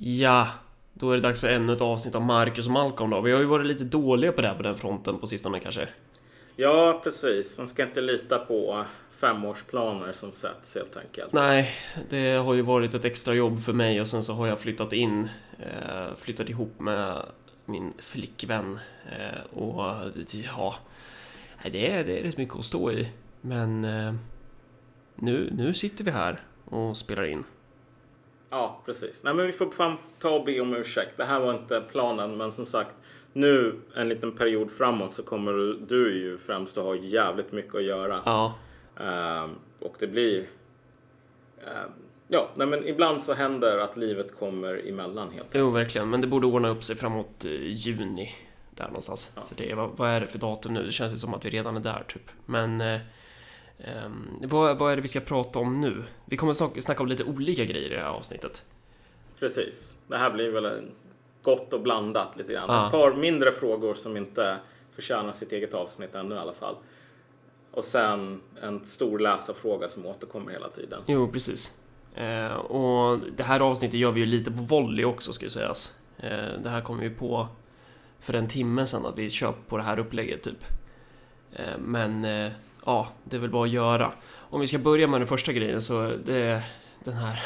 Ja, då är det dags för ännu ett avsnitt av Marcus och Malcolm då. Vi har ju varit lite dåliga på det här på den fronten på sistone kanske. Ja, precis. Man ska inte lita på femårsplaner som sätts helt enkelt. Nej, det har ju varit ett extra jobb för mig och sen så har jag flyttat in, eh, flyttat ihop med min flickvän. Eh, och ja, det är, det är rätt mycket att stå i. Men eh, nu, nu sitter vi här och spelar in. Ja, precis. Nej, men vi får fan ta och be om ursäkt. Det här var inte planen, men som sagt, nu en liten period framåt så kommer du, du ju främst att ha jävligt mycket att göra. Ja, Ehm, och det blir... ehm, ja, nej, men ibland så händer att livet kommer emellan helt jo verkligen. Men det borde ordna upp sig framåt eh, juni. Där någonstans. Ja. Så det vad, vad är det för datum nu? Det känns ju som att vi redan är där typ. Men eh, ehm, vad, vad är det vi ska prata om nu? Vi kommer snack- snacka om lite olika grejer i det här avsnittet. Precis. Det här blir väl gott och blandat lite grann. Ja. Ett par mindre frågor som inte förtjänar sitt eget avsnitt ännu i alla fall. Och sen en stor läsarfråga som återkommer hela tiden. Jo, precis. Eh, och det här avsnittet gör vi ju lite på volley också ska ju sägas. Eh, det här kom ju på för en timme sedan att vi kör på det här upplägget typ. Eh, men ja, det är väl bara att göra. Om vi ska börja med den första grejen så det är den här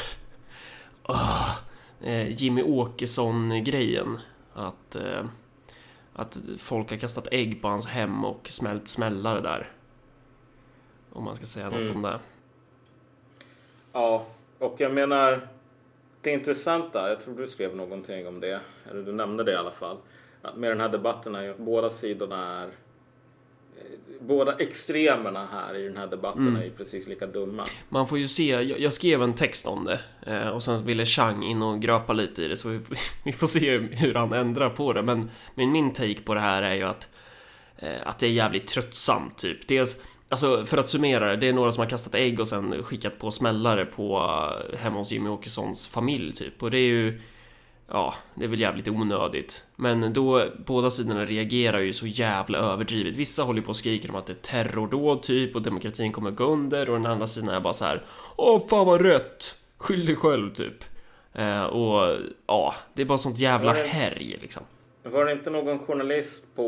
eh, Jimmy Åkesson-grejen. Att, eh, att folk har kastat ägg på hans hem och smält smällare där. Om man ska säga något Mm. om det. Ja, och jag menar det intressanta, jag tror du skrev någonting om det, eller du nämnde det i alla fall, med den här debatten är ju att båda sidorna är Båda extremerna här i den här debatten Mm. är ju precis lika dumma. Man får ju se, jag, jag skrev en text om det eh, och sen ville Chang in och gröpa lite i det så vi, vi får se hur han ändrar på det men, men min take på det här är ju att eh, att det är jävligt tröttsamt typ. Dels, alltså för att summera det, det är några som har kastat ägg och sen skickat på smällare på eh, hemma hos Jimmy Åkessons familj typ och det är ju Ja, det är väl jävligt onödigt. Men då, båda sidorna reagerar ju så jävla överdrivet. Vissa håller på och skriker om att det är terrordåd typ och demokratin kommer gå under och den andra sidan är bara så här. Åh fan vad rött! Skyll dig själv typ. Eh, och ja, det är bara sånt jävla det- härj liksom. Var det inte någon journalist på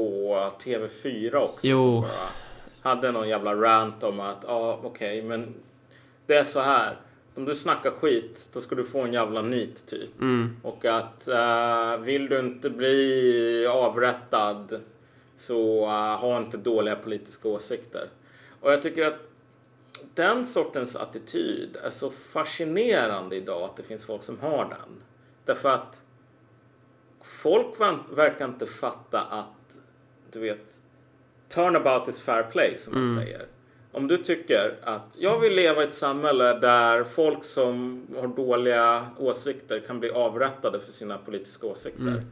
TV4 också Jo. som bara hade någon jävla rant om att ja okej men det är så här. Om du snackar skit då ska du få en jävla nit typ. Mm, Och att eh, vill du inte bli avrättad så eh, ha inte dåliga politiska åsikter. Och jag tycker att den sortens attityd är så fascinerande idag att det finns folk som har den. Därför att folk verkar inte fatta att, du vet, turnabout is fair play som man säger. Om du tycker att jag vill leva i ett samhälle där folk som har dåliga åsikter kan bli avrättade för sina politiska åsikter.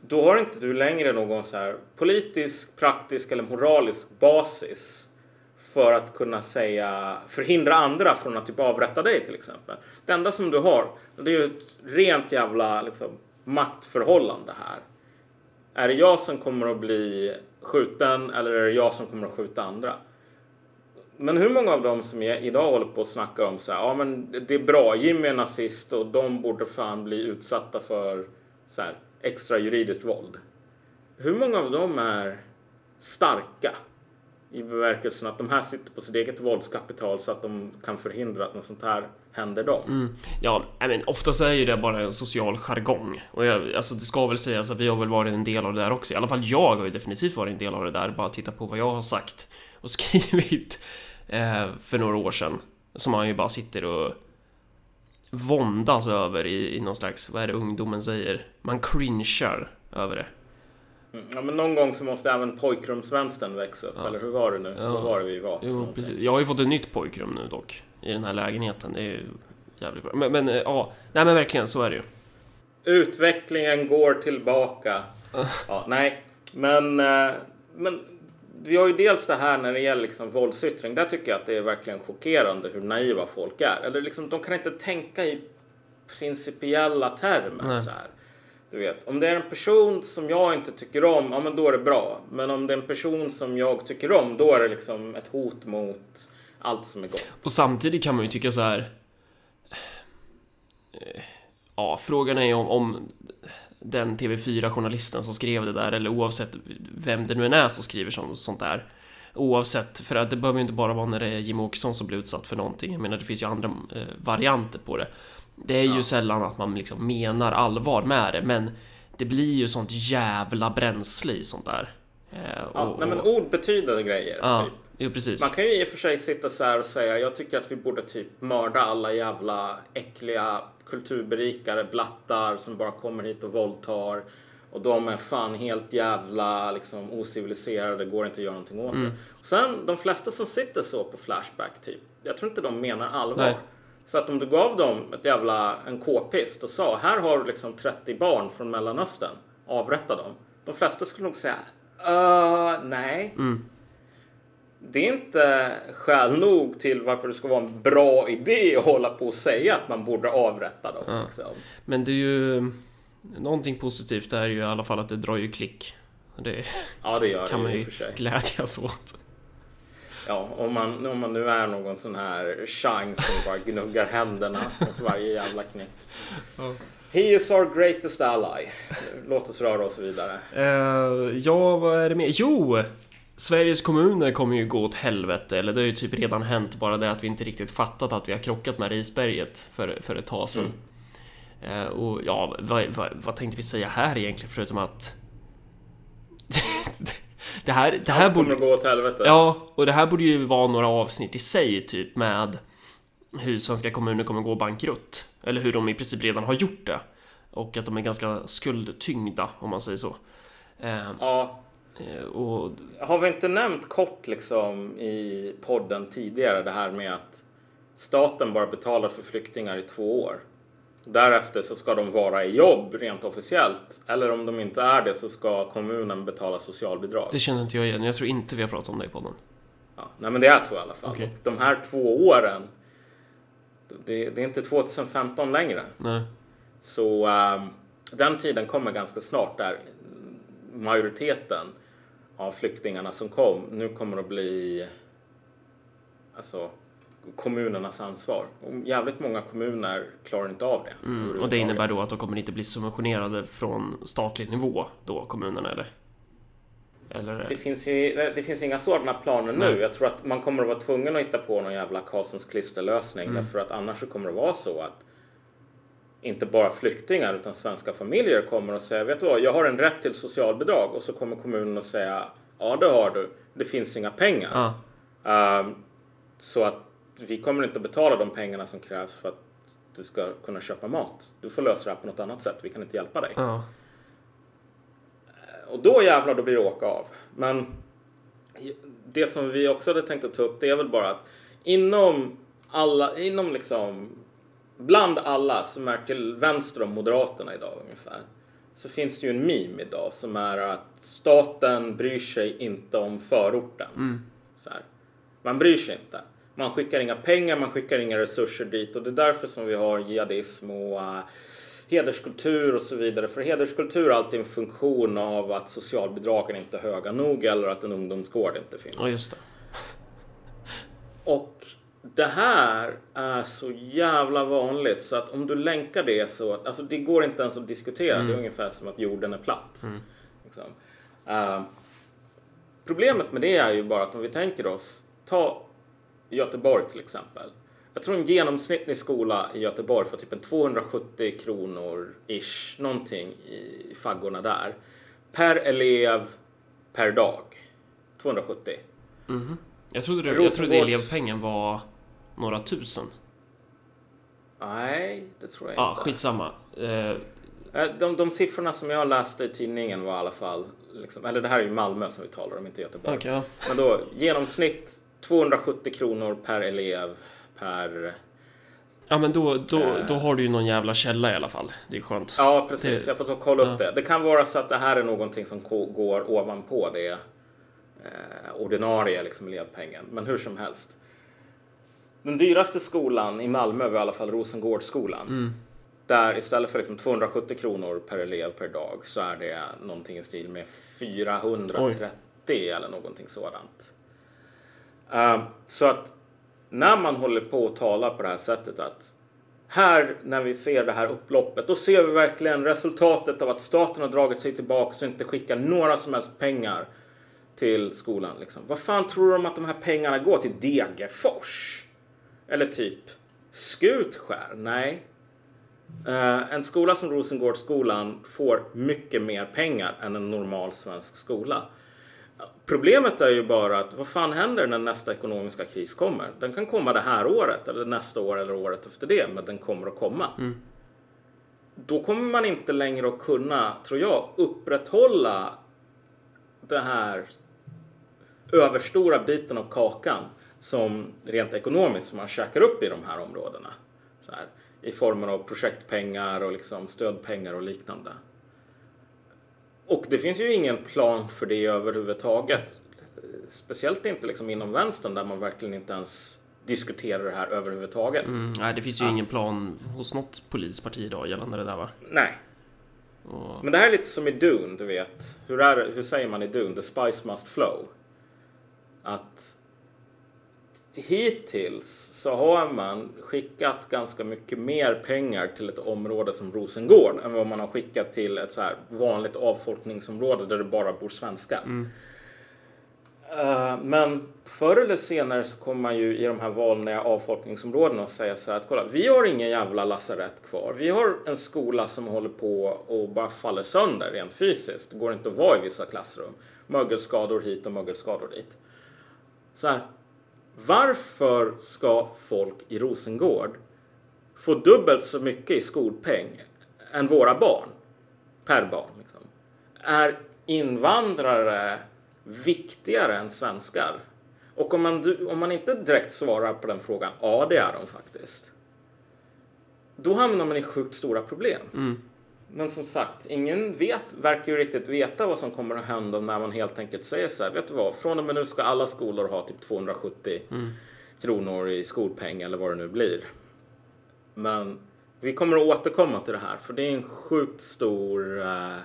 Då har inte du längre någon så här politisk, praktisk eller moralisk basis för att kunna säga förhindra andra från att typ avrätta dig till exempel. Det enda som du har det är ju ett rent jävla liksom, maktförhållande här. Är det jag som kommer att bli skjuten eller är det jag som kommer att skjuta andra? Men hur många av dem som är, idag håller på att snacka om så här, ja men det är bra, Jimmy är nazist och de borde fan bli utsatta för så här, extra juridiskt våld. Hur många av dem är starka? I bemärkelsen att de här sitter på sitt eget våldskapital så att de kan förhindra att något sånt här händer dem. mm. Ja, I men oftast är ju det bara en social jargong. Och jag, alltså det ska väl sägas att vi har väl varit en del av det där också. I alla fall jag har ju definitivt varit en del av det där. Bara titta på vad jag har sagt och skrivit eh, för några år sedan. Som man ju bara sitter och våndas över i, i någon slags, vad är det ungdomen säger? Man cringear över det. Mm. Ja, men någon gång så måste även pojkrumsvänstern växa upp, Ja. eller hur var det nu? Ja. Vad var det vi var? Jo, precis. Jag har ju fått ett nytt pojkrum nu dock. I den här lägenheten. Det är ju jävligt bra. Men, men eh, ja, nej men verkligen så är det ju. Utvecklingen går tillbaka. Ja, nej, men, eh, men vi har ju dels det här när det gäller liksom våldsyttring. Där tycker jag att det är verkligen chockerande hur naiva folk är. Eller liksom, de kan inte tänka i principiella termer. Nej. Så här. Du vet, om det är en person som jag inte tycker om, ja men då är det bra. Men om det är en person som jag tycker om, då är det liksom ett hot mot allt som är gott. Och samtidigt kan man ju tycka så här. Eh, ja, frågan är ju om, om den TV4-journalisten som skrev det där, eller oavsett vem det nu än är som skriver sånt, sånt där. Oavsett, för att det behöver ju inte bara vara när det är Jim Åkesson som blir utsatt för någonting. Jag menar, det finns ju andra eh, varianter på det. Det är ju Ja. sällan att man liksom menar allvar med det, men det blir ju sånt jävla bränsle i sånt där. Eh, Ja, och- nej, men ord betyder grejer. Ja, Typ. jo precis. Man kan ju i och för sig sitta så här och säga jag tycker att vi borde typ mörda alla jävla äckliga kulturberikare, blattar som bara kommer hit och våldtar. Och de är fan helt jävla liksom ociviliserade, går inte att göra någonting åt Mm. det. Sen de flesta som sitter så på Flashback typ, jag tror inte de menar allvar. Nej. Så att om du gav dem ett jävla, en k-pist och sa här har du liksom 30 barn från Mellanöstern, avrätta dem. De flesta skulle nog säga uh, nej. Mm. Det är inte skäl nog till varför det ska vara en bra idé att hålla på och säga att man borde avrätta dem. Liksom. Men det är ju... Någonting positivt är ju i alla fall att det drar ju klick. Det Ja, det gör kan man det i ju glädjas åt. Ja, om man, om man nu är någon sån här Chang som bara gnuggar händerna mot varje jävla knäck. He is our greatest ally. Låt oss röra oss vidare. Eh, ja, vad är det mer? Jo! Sveriges kommuner kommer ju gå åt helvete, eller det har ju typ redan hänt, bara det att vi inte riktigt fattat att vi har krockat med Risberget för, för ett tag sedan. Eh, och ja, vad, vad, vad tänkte vi säga här egentligen, förutom att... det här, det här Allt borde... gå åt helvete. Ja, och det här borde ju vara några avsnitt i sig, typ med hur svenska kommuner kommer gå bankrutt. Eller hur de i princip redan har gjort det. Och att de är ganska skuldtyngda, om man säger så. Eh, ja. eh, och Har vi inte nämnt kort liksom i podden tidigare det här med att staten bara betalar för flyktingar i två år. Därefter så ska de vara i jobb rent officiellt. Eller om de inte är det så ska kommunen betala socialbidrag. det känner inte jag igen. Jag tror inte vi har pratat om det i podden. Ja, nej men det är så i alla fall. Och De här två åren. Det, det är inte 2015 längre. Nej. Så ehm, den tiden kommer ganska snart där majoriteten av flyktingarna som kom nu kommer att bli alltså kommunernas ansvar. Och jävligt många kommuner klarar inte av det. Mm, och det innebär då att de kommer inte bli subventionerade från statlig nivå då, kommunerna eller? Eller? Det finns ju det finns inga sådana planer nu. Nej. Jag tror att man kommer att vara tvungen att hitta på någon jävla Karlssons klisterlösning. Mm. Därför att annars så kommer det vara så att inte bara flyktingar utan svenska familjer kommer att säga vet du vad, jag har en rätt till socialbidrag och så kommer kommunen att säga ja det har du, det finns inga pengar. Ja, Ehm, så att vi kommer inte betala de pengarna som krävs för att du ska kunna köpa mat. Du får lösa det här på något annat sätt, vi kan inte hjälpa dig. ja. Och då jävlar, då blir det åka av. Men det som vi också hade tänkt att ta upp, det är väl bara att inom alla, inom liksom, bland alla som är till vänster om Moderaterna idag ungefär, så finns det ju en meme idag som är att staten bryr sig inte om förorten. Så här. Man bryr sig inte. Man skickar inga pengar, man skickar inga resurser dit och det är därför som vi har jihadism och uh, hederskultur och så vidare. För hederskultur är alltid en funktion av att socialbidragen inte är höga nog eller att en ungdomsgård inte finns. ja just det. Och det här är så jävla vanligt så att om du länkar det så att, alltså det går inte ens att diskutera. Det är ungefär som att jorden är platt. Liksom. Eh, problemet med det är ju bara att om vi tänker oss, ta Göteborg till exempel. Jag tror en genomsnittlig skola i Göteborg får typ en 270 kronor ish, någonting i faggorna där. Per elev per dag. 270. Jag trodde, det, jag trodde Rosengårds- elevpengen var några tusen. Nej, det tror jag Ja, inte. skitsamma. Eh, De, de siffrorna som jag läste i tidningen var i alla fall, liksom, eller det här är ju Malmö som vi talar om, inte Göteborg. Ja. Men då genomsnitt 270 kronor per elev per... Ja men då, då, då har du ju någon jävla källa i alla fall. Det är skönt. Ja, precis. Det- Jag får ta och kolla upp Ja. det. Det kan vara så att det här är någonting som går ovanpå det eh, ordinarie liksom, elevpengen. Men hur som helst. Den dyraste skolan i Malmö var i alla fall Rosengårdsskolan. Mm. Där istället för liksom 270 kronor per elev per dag så är det någonting i stil med 430 eller någonting sådant. Ehm, så att när man håller på och talar på det här sättet att här när vi ser det här upploppet, då ser vi verkligen resultatet av att staten har dragit sig tillbaka och inte skickar några som helst pengar till skolan. Liksom. Vad fan tror de att de här pengarna går till? Degerfors? Eller typ Skutskär? Nej. Uh, en skola som Rosengårdsskolan får mycket mer pengar än en normal svensk skola. Problemet är ju bara att vad fan händer när nästa ekonomiska kris kommer? Den kan komma det här året eller nästa år eller året efter det, men den kommer att komma. Mm. Då kommer man inte längre att kunna, tror jag, upprätthålla den här överstora biten av kakan som rent ekonomiskt som man käkar upp i de här områdena. Här, I former av projektpengar och liksom stödpengar och liknande. Och det finns ju ingen plan för det överhuvudtaget. Speciellt inte liksom inom vänstern där man verkligen inte ens diskuterar det här överhuvudtaget. Mm, nej, det finns ju att... ingen plan hos något polisparti idag gällande det där va? Nej. Och... Men det här är lite som i Dune, du vet. Hur, är, hur säger man i Dune? The spice must flow. Att hittills så har man skickat ganska mycket mer pengar till ett område som Rosengård än vad man har skickat till ett så här vanligt avfolkningsområde där det bara bor svenskar. Mm. Uh, men förr eller senare så kommer man ju i de här vanliga avfolkningsområdena att säga så här att kolla, vi har ingen jävla lasarett kvar. Vi har en skola som håller på och bara faller sönder rent fysiskt. Det går inte att vara i vissa klassrum. Mögelskador hit och mögelskador dit. Så här, varför ska folk i Rosengård få dubbelt så mycket i skolpeng än våra barn per barn? Liksom? Är invandrare viktigare än svenskar? Och om man, om man inte direkt svarar på den frågan, ja det är de faktiskt. Då hamnar man i sjukt stora problem. Mm. Men som sagt, ingen vet, verkar ju riktigt veta vad som kommer att hända när man helt enkelt säger så här, vet du vad, från och med nu ska alla skolor ha typ 270 mm. kronor i skolpeng eller vad det nu blir. Men vi kommer att återkomma till det här, för det är en sjukt stor uh,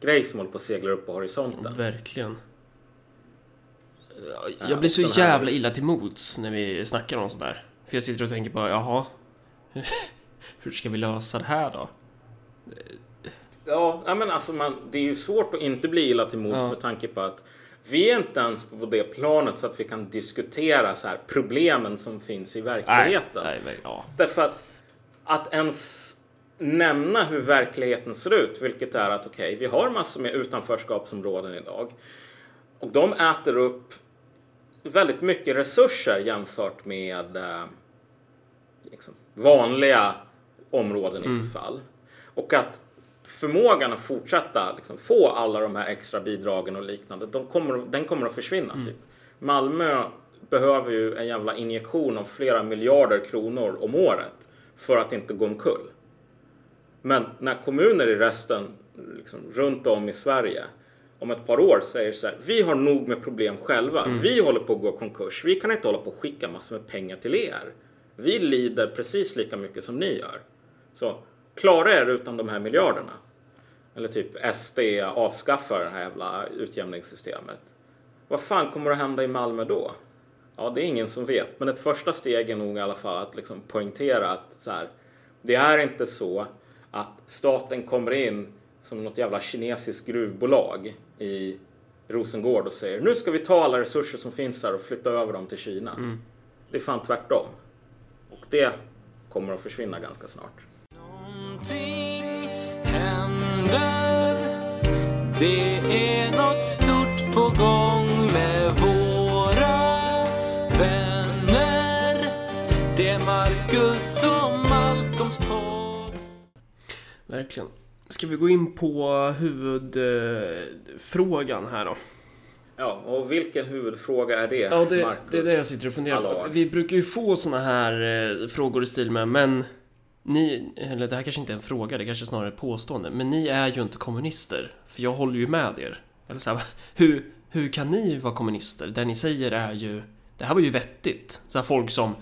grej som håller på att segla upp på horisonten. Verkligen. Jag blir så jävla illa till mods när vi snackar om sådär. För jag sitter och tänker på, jaha, hur ska vi lösa det här då? Ja, men alltså man, det är ju svårt att inte bli illa till mods ja. med tanke på att vi är inte ens på det planet så att vi kan diskutera så här problemen som finns i verkligheten. Nej, nej, ja. Därför att att ens nämna hur verkligheten ser ut, vilket är att okej, okay, vi har massor med utanförskapsområden idag och de äter upp väldigt mycket resurser jämfört med eh, liksom, vanliga områden i mm. förfall. Och att förmågan att fortsätta liksom, få alla de här extra bidragen och liknande, de kommer, den kommer att försvinna. Mm. Typ. Malmö behöver ju en jävla injektion av flera miljarder kronor om året för att inte gå omkull. Men när kommuner i resten, liksom, runt om i Sverige, om ett par år säger så här, vi har nog med problem själva. Mm. Vi håller på att gå konkurs. Vi kan inte hålla på att skicka massor med pengar till er. Vi lider precis lika mycket som ni gör. Så klara er utan de här miljarderna. Eller typ SD avskaffar det här jävla utjämningssystemet. Vad fan kommer att hända i Malmö då? Ja, det är ingen som vet. Men ett första steg är nog i alla fall att liksom poängtera att så här, det är inte så att staten kommer in som något jävla kinesiskt gruvbolag i Rosengård och säger nu ska vi ta alla resurser som finns här och flytta över dem till Kina. Mm. Det är fan tvärtom. Och det kommer att försvinna ganska snart. Någonting händer Det är något stort på gång med våra vänner Det är Marcus och Malcolms podd Verkligen. Ska vi gå in på huvudfrågan här då? Ja, och vilken huvudfråga är det? Ja, det, Marcus det är det jag sitter och funderar på. Vi brukar ju få såna här eh, frågor i stil med Men ni, eller det här kanske inte är en fråga, det kanske är snarare ett påstående, men ni är ju inte kommunister, för jag håller ju med er. Eller så här, hur, hur kan ni vara kommunister? Det ni säger är ju, det här var ju vettigt. Så här, folk som,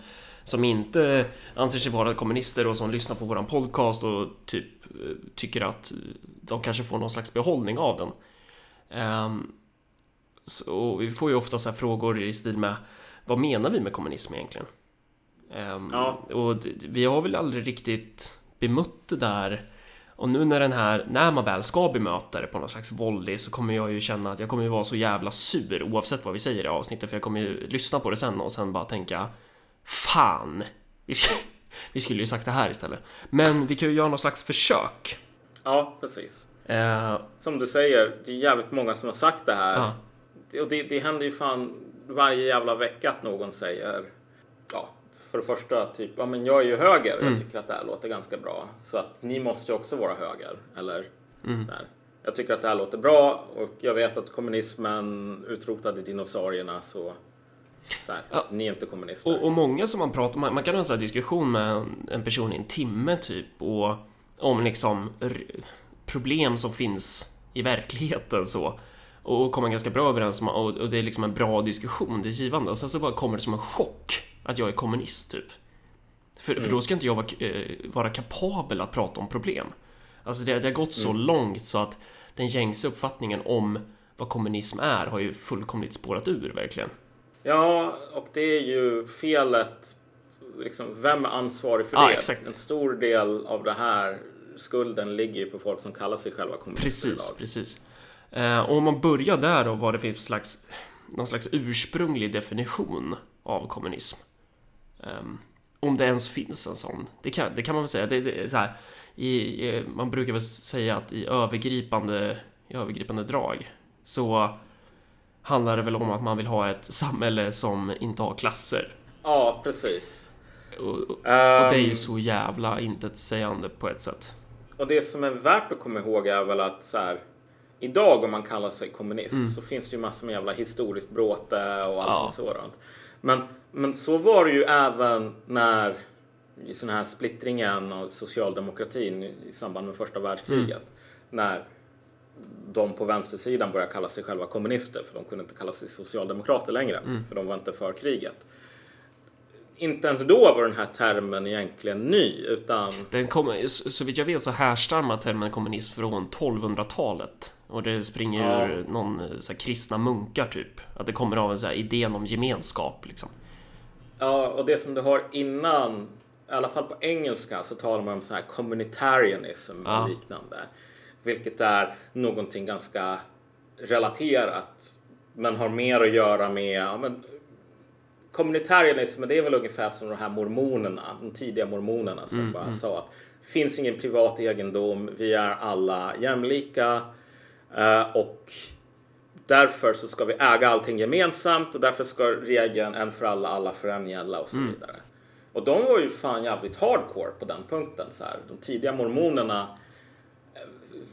som inte anser sig vara kommunister och som lyssnar på våran podcast och typ eh, tycker att de kanske får någon slags behållning av den. Um, så vi får ju ofta så här frågor i stil med vad menar vi med kommunism egentligen? Ehm, Ja. Och vi har väl aldrig riktigt bemött det där. Och nu när den här, när man väl ska bemöta det på någon slags volley så kommer jag ju känna att jag kommer ju vara så jävla sur oavsett vad vi säger i avsnittet för jag kommer ju lyssna på det sen och sen bara tänka Fan! Vi, sk vi skulle ju sagt det här istället. Men vi kan ju göra någon slags försök. Ja, precis. Eh, Som du säger, det är jävligt många som har sagt det här. Det- Och det, det händer ju fan varje jävla vecka att någon säger ja, för det första typ, ja men jag är ju höger och jag tycker att det här låter ganska bra. Så att ni måste ju också vara höger. Eller där. Jag tycker att det här låter bra och jag vet att kommunismen utrotade dinosaurierna så, så här, Ja. ni är inte kommunister. Och, och många som man pratar man, man kan ha en sån här diskussion med en person i en timme typ och om liksom problem som finns i verkligheten så och komma ganska bra överens om och, och det är liksom en bra diskussion, det är givande och sen så bara kommer det som en chock att jag är kommunist typ. För, för då ska inte jag vara, eh, vara kapabel att prata om problem. Alltså det, det har gått så långt så att den gängse uppfattningen om vad kommunism är har ju fullkomligt spårat ur verkligen. Ja, och det är ju felet. Liksom, vem är ansvarig för Ja, det? exakt. En stor del av det här skulden ligger ju på folk som kallar sig själva kommunister Precis, precis. Eh, och om man börjar där då, vad det finns slags, någon slags ursprunglig definition av kommunism. Ehm, om det ens finns en sån. Det kan, det kan man väl säga. Det, det så här, i, i, man brukar väl säga att i övergripande, i övergripande drag så handlar det väl om att man vill ha ett samhälle som inte har klasser. Ja, precis. Och, och, och Ehm, det är ju så jävla intetsägande på ett sätt. Och det som är värt att komma ihåg är väl att så här, idag om man kallar sig kommunist Mm. så finns det ju massor med jävla historiskt bråte och Ja. allting sådant. Men, men så var det ju även när i sån här splittringen av socialdemokratin i samband med första världskriget. Mm. När de på vänstersidan började kalla sig själva kommunister för de kunde inte kalla sig socialdemokrater längre Mm. för de var inte för kriget. Inte ens då var den här termen egentligen ny utan Den så så vitt jag vet så härstammar termen kommunism från 1200-talet. Och det springer Ja. ur någon eh, så här, kristna munkar typ. Att det kommer av en så här, idén om gemenskap liksom. Ja, och det som du har innan, i alla fall på engelska, så talar man om så här communitarianism Ja. och liknande. Vilket är någonting ganska relaterat, men har mer att göra med ja, men, Communitarianism, det är väl ungefär som de här mormonerna, de tidiga mormonerna som bara sa att finns ingen privat egendom, vi är alla jämlika eh, och Därför så ska vi äga allting gemensamt och därför ska regeln en för alla, alla för en gälla och så vidare. Och de var ju fan jävligt hardcore på den punkten. Så här. De tidiga mormonerna eh,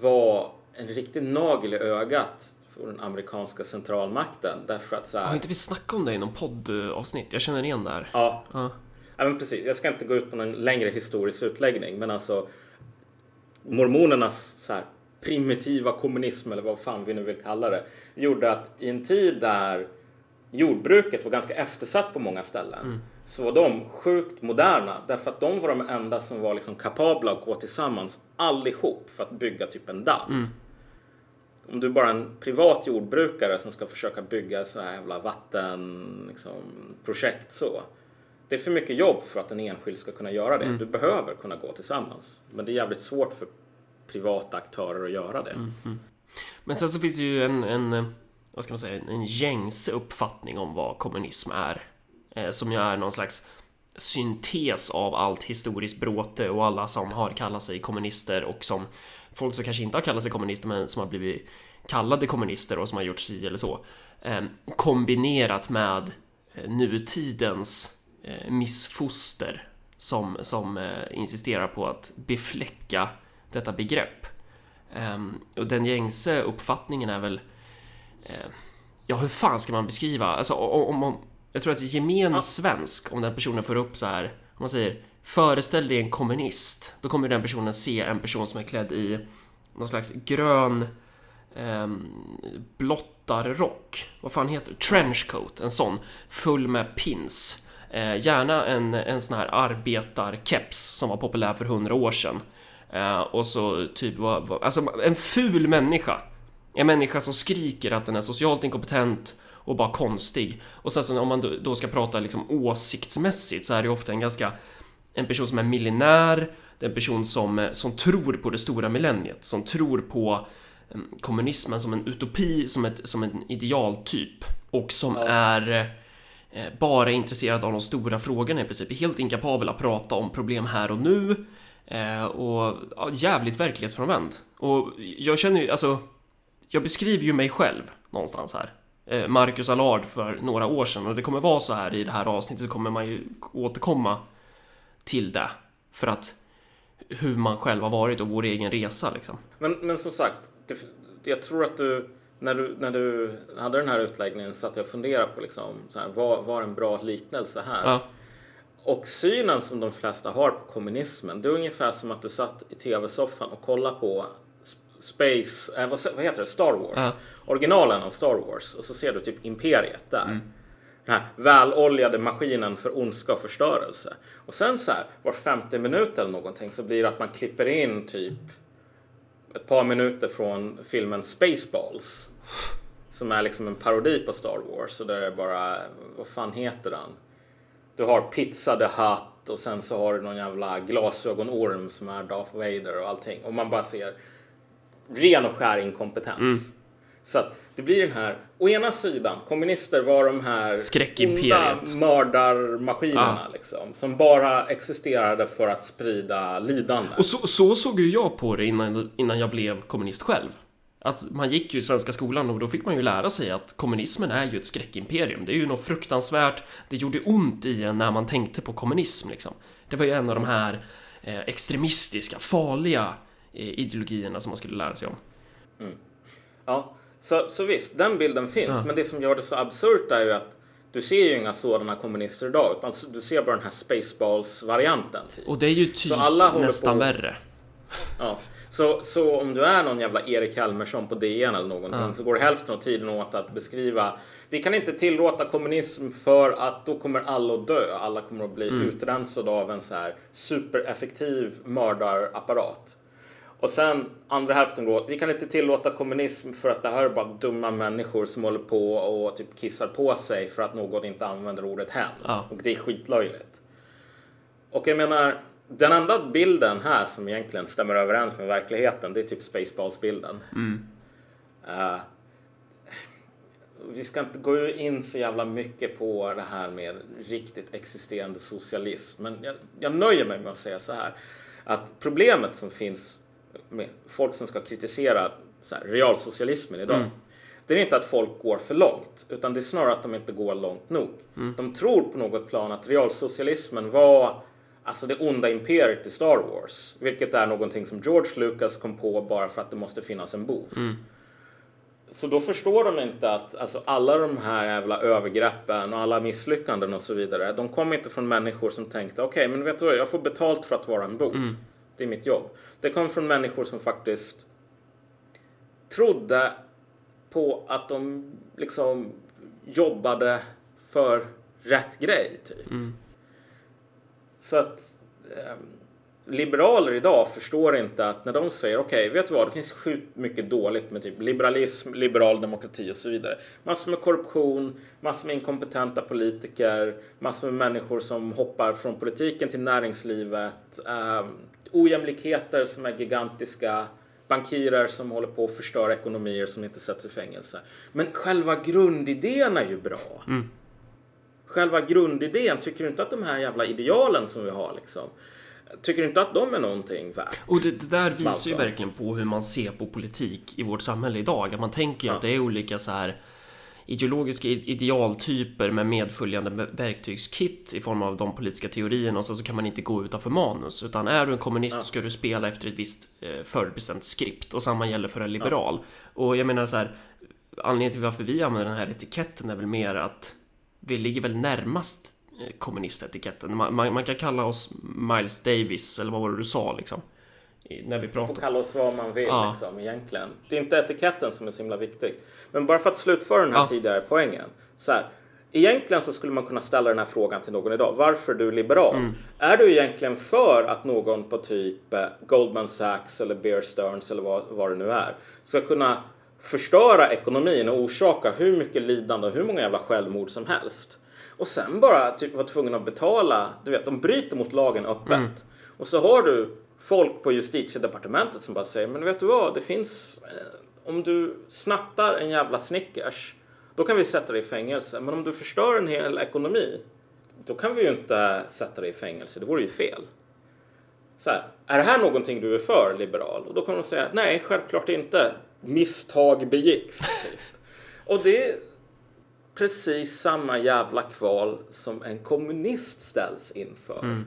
var en riktig nagel i ögat för den amerikanska centralmakten. Därför att så Har här, inte vi snackat om det i någon poddavsnitt? Jag känner igen det här. ja, Ja. Ja, men precis. Jag ska inte gå ut på någon längre historisk utläggning, men alltså mormonernas så här, primitiva kommunism, eller vad fan vi nu vill kalla det, gjorde att i en tid där jordbruket var ganska eftersatt på många ställen så var de sjukt moderna därför att de var de enda som var liksom kapabla att gå tillsammans allihop för att bygga typ en damm. Om du bara är en privat jordbrukare som ska försöka bygga så här jävla vattenprojekt liksom, så. Det är för mycket jobb för att en enskild ska kunna göra det. Du behöver kunna gå tillsammans. Men det är jävligt svårt för privata aktörer att göra det. Mm-hmm. Men sen så finns det ju en, en eh, vad ska man säga, en gängse uppfattning om vad kommunism är. Eh, som ju är någon slags syntes av allt historiskt bråte och alla som har kallat sig kommunister och som folk som kanske inte har kallat sig kommunister men som har blivit kallade kommunister och som har gjort si eller så. Eh, kombinerat med eh, nutidens eh, missfoster som, som eh, insisterar på att befläcka detta begrepp. Ehm, och den gängse uppfattningen är väl... eh, ja, hur fan ska man beskriva? Alltså, om, om jag tror att gemene svensk, om den personen får upp så här, om man säger föreställ dig en kommunist, då kommer den personen se en person som är klädd i någon slags grön um, blottarrock. Vad fan heter det? Trenchcoat, en sån. Full med pins. Eh, gärna en, en sån här arbetarkeps som var populär för hundra år sedan. Eh, och så typ, vad, vad, alltså en ful människa. En människa som skriker att den är socialt inkompetent och bara konstig. Och sen så om man då- ska prata liksom åsiktsmässigt så är det ofta en ganska en person som är miljonär, det är en person som, eh, som tror på det stora millenniet, som tror på eh, kommunismen som en utopi, som, ett, som en idealtyp och som är eh, bara intresserad av de stora frågorna i princip, är helt inkapabel att prata om problem här och nu eh, och ja, jävligt verklighetsfrånvänd. Och jag känner ju, alltså, jag beskriver ju mig själv någonstans här. Eh, Marcus Allard för några år sedan och det kommer vara så här i det här avsnittet så kommer man ju återkomma till det för att hur man själv har varit och vår egen resa liksom. Men, men som sagt, det, jag tror att du när, du, när du hade den här utläggningen satt jag och funderade på liksom, så här, vad var en bra liknelse här? Ja, Och synen som de flesta har på kommunismen, det är ungefär som att du satt i tv-soffan och kollade på Sp- Space, eh, vad, vad heter det, Star Wars. Ja. Originalen av Star Wars. Och så ser du typ Imperiet där. Den här väloljade maskinen för ondska och förstörelse. Och sen så här, var femte minut eller någonting så blir det att man klipper in typ ett par minuter från filmen Spaceballs. Som är liksom en parodi på Star Wars. Och där är bara, vad fan heter den? Du har Pizza the Hut och sen så har du någon jävla glasögonorm som är Darth Vader och allting. Och man bara ser ren och skär inkompetens. Så att det blir den här, å ena sidan, kommunister var de här onda mördarmaskinerna liksom. Som bara existerade för att sprida lidande. Och så, så såg ju jag på det innan, innan jag blev kommunist själv. Att man gick ju i svenska skolan och då fick man ju lära sig att kommunismen är ju ett skräckimperium. Det är ju något fruktansvärt. Det gjorde ont i en när man tänkte på kommunism liksom. Det var ju en av de här eh, extremistiska, farliga eh, ideologierna som man skulle lära sig om. Ja, så, så visst, den bilden finns. Men det som gör det så absurt är ju att du ser ju inga sådana kommunister idag. Utan du ser bara den här Spaceballs-varianten. Typ. Och det är ju typ nästan på- värre. Ja. Så, så om du är någon jävla Erik Helmersson på DN eller någonting Ja. så går hälften av tiden åt att beskriva vi kan inte tillåta kommunism för att då kommer alla att dö. Alla kommer att bli utrensade av en så här supereffektiv mördarapparat. Och sen andra hälften går vi kan inte tillåta kommunism för att det här är bara dumma människor som håller på och typ kissar på sig för att någon inte använder ordet hen. Ja. Och det är skitlöjligt. Och jag menar, den enda bilden här som egentligen stämmer överens med verkligheten, det är typ Spaceballs-bilden. Eh, vi ska inte gå in så jävla mycket på det här med riktigt existerande socialism, men jag, jag nöjer mig med att säga så här. Att problemet som finns med folk som ska kritisera så här, realsocialismen idag, det är inte att folk går för långt, utan det är snarare att de inte går långt nog. De tror på något plan att realsocialismen var alltså det onda imperiet i Star Wars, vilket är någonting som George Lucas kom på bara för att det måste finnas en bov. Så då förstår de inte att alltså, alla de här jävla övergreppen och alla misslyckanden och så vidare, de kom inte från människor som tänkte okej, men vet du vad, jag får betalt för att vara en bov. Det är mitt jobb. Det kom från människor som faktiskt trodde på att de liksom jobbade för rätt grej, typ. Så att eh, liberaler idag förstår inte att när de säger okej, vet du vad, det finns sjukt mycket dåligt med typ liberalism, liberal demokrati och så vidare. Massor med korruption, massor med inkompetenta politiker, massor med människor som hoppar från politiken till näringslivet, eh, ojämlikheter som är gigantiska, bankirer som håller på att förstöra ekonomier som inte sätts i fängelse. Men själva grundidén är ju bra mm själva grundidén, tycker du inte att de här jävla idealen som vi har liksom, tycker du inte att de är någonting värt? Och det, det där visar ju Malcolm. verkligen på hur man ser på politik i vårt samhälle idag. Att man tänker ju Ja. att det är olika så här ideologiska idealtyper med medföljande me- verktygskit i form av de politiska teorierna och sen så kan man inte gå utanför manus utan är du en kommunist så ska du spela efter ett visst eh, förutbestämt skript och samma gäller för en liberal. Och jag menar så här anledningen till varför vi använder den här etiketten är väl mer att vi ligger väl närmast eh, kommunistetiketten. Man, man, man kan kalla oss Miles Davis eller vad var det du sa liksom? I- När vi Får pratar. kalla oss vad man vill Ja. liksom egentligen. Det är inte etiketten som är så himla viktig. Men bara för att slutföra den här Ja. tidigare poängen. Så här, egentligen så skulle man kunna ställa den här frågan till någon idag. Varför är du liberal? Mm. Är du egentligen för att någon på typ eh, Goldman Sachs eller Bear Stearns eller vad, vad det nu är ska kunna förstöra ekonomin och orsaka hur mycket lidande och hur många jävla självmord som helst. Och sen bara typ vara tvungen att betala, du vet, de bryter mot lagen öppet. Mm. Och så har du folk på justitiedepartementet som bara säger, men vet du vad, det finns, eh, om du snattar en jävla Snickers, då kan vi sätta dig i fängelse. Men om du förstör en hel ekonomi, då kan vi ju inte sätta dig i fängelse, det vore ju fel. Så här, är det här någonting du är för, liberal? Och då kommer de säga, nej, självklart inte. Misstag begicks. Typ. Och det är precis samma jävla kval som en kommunist ställs inför. Mm.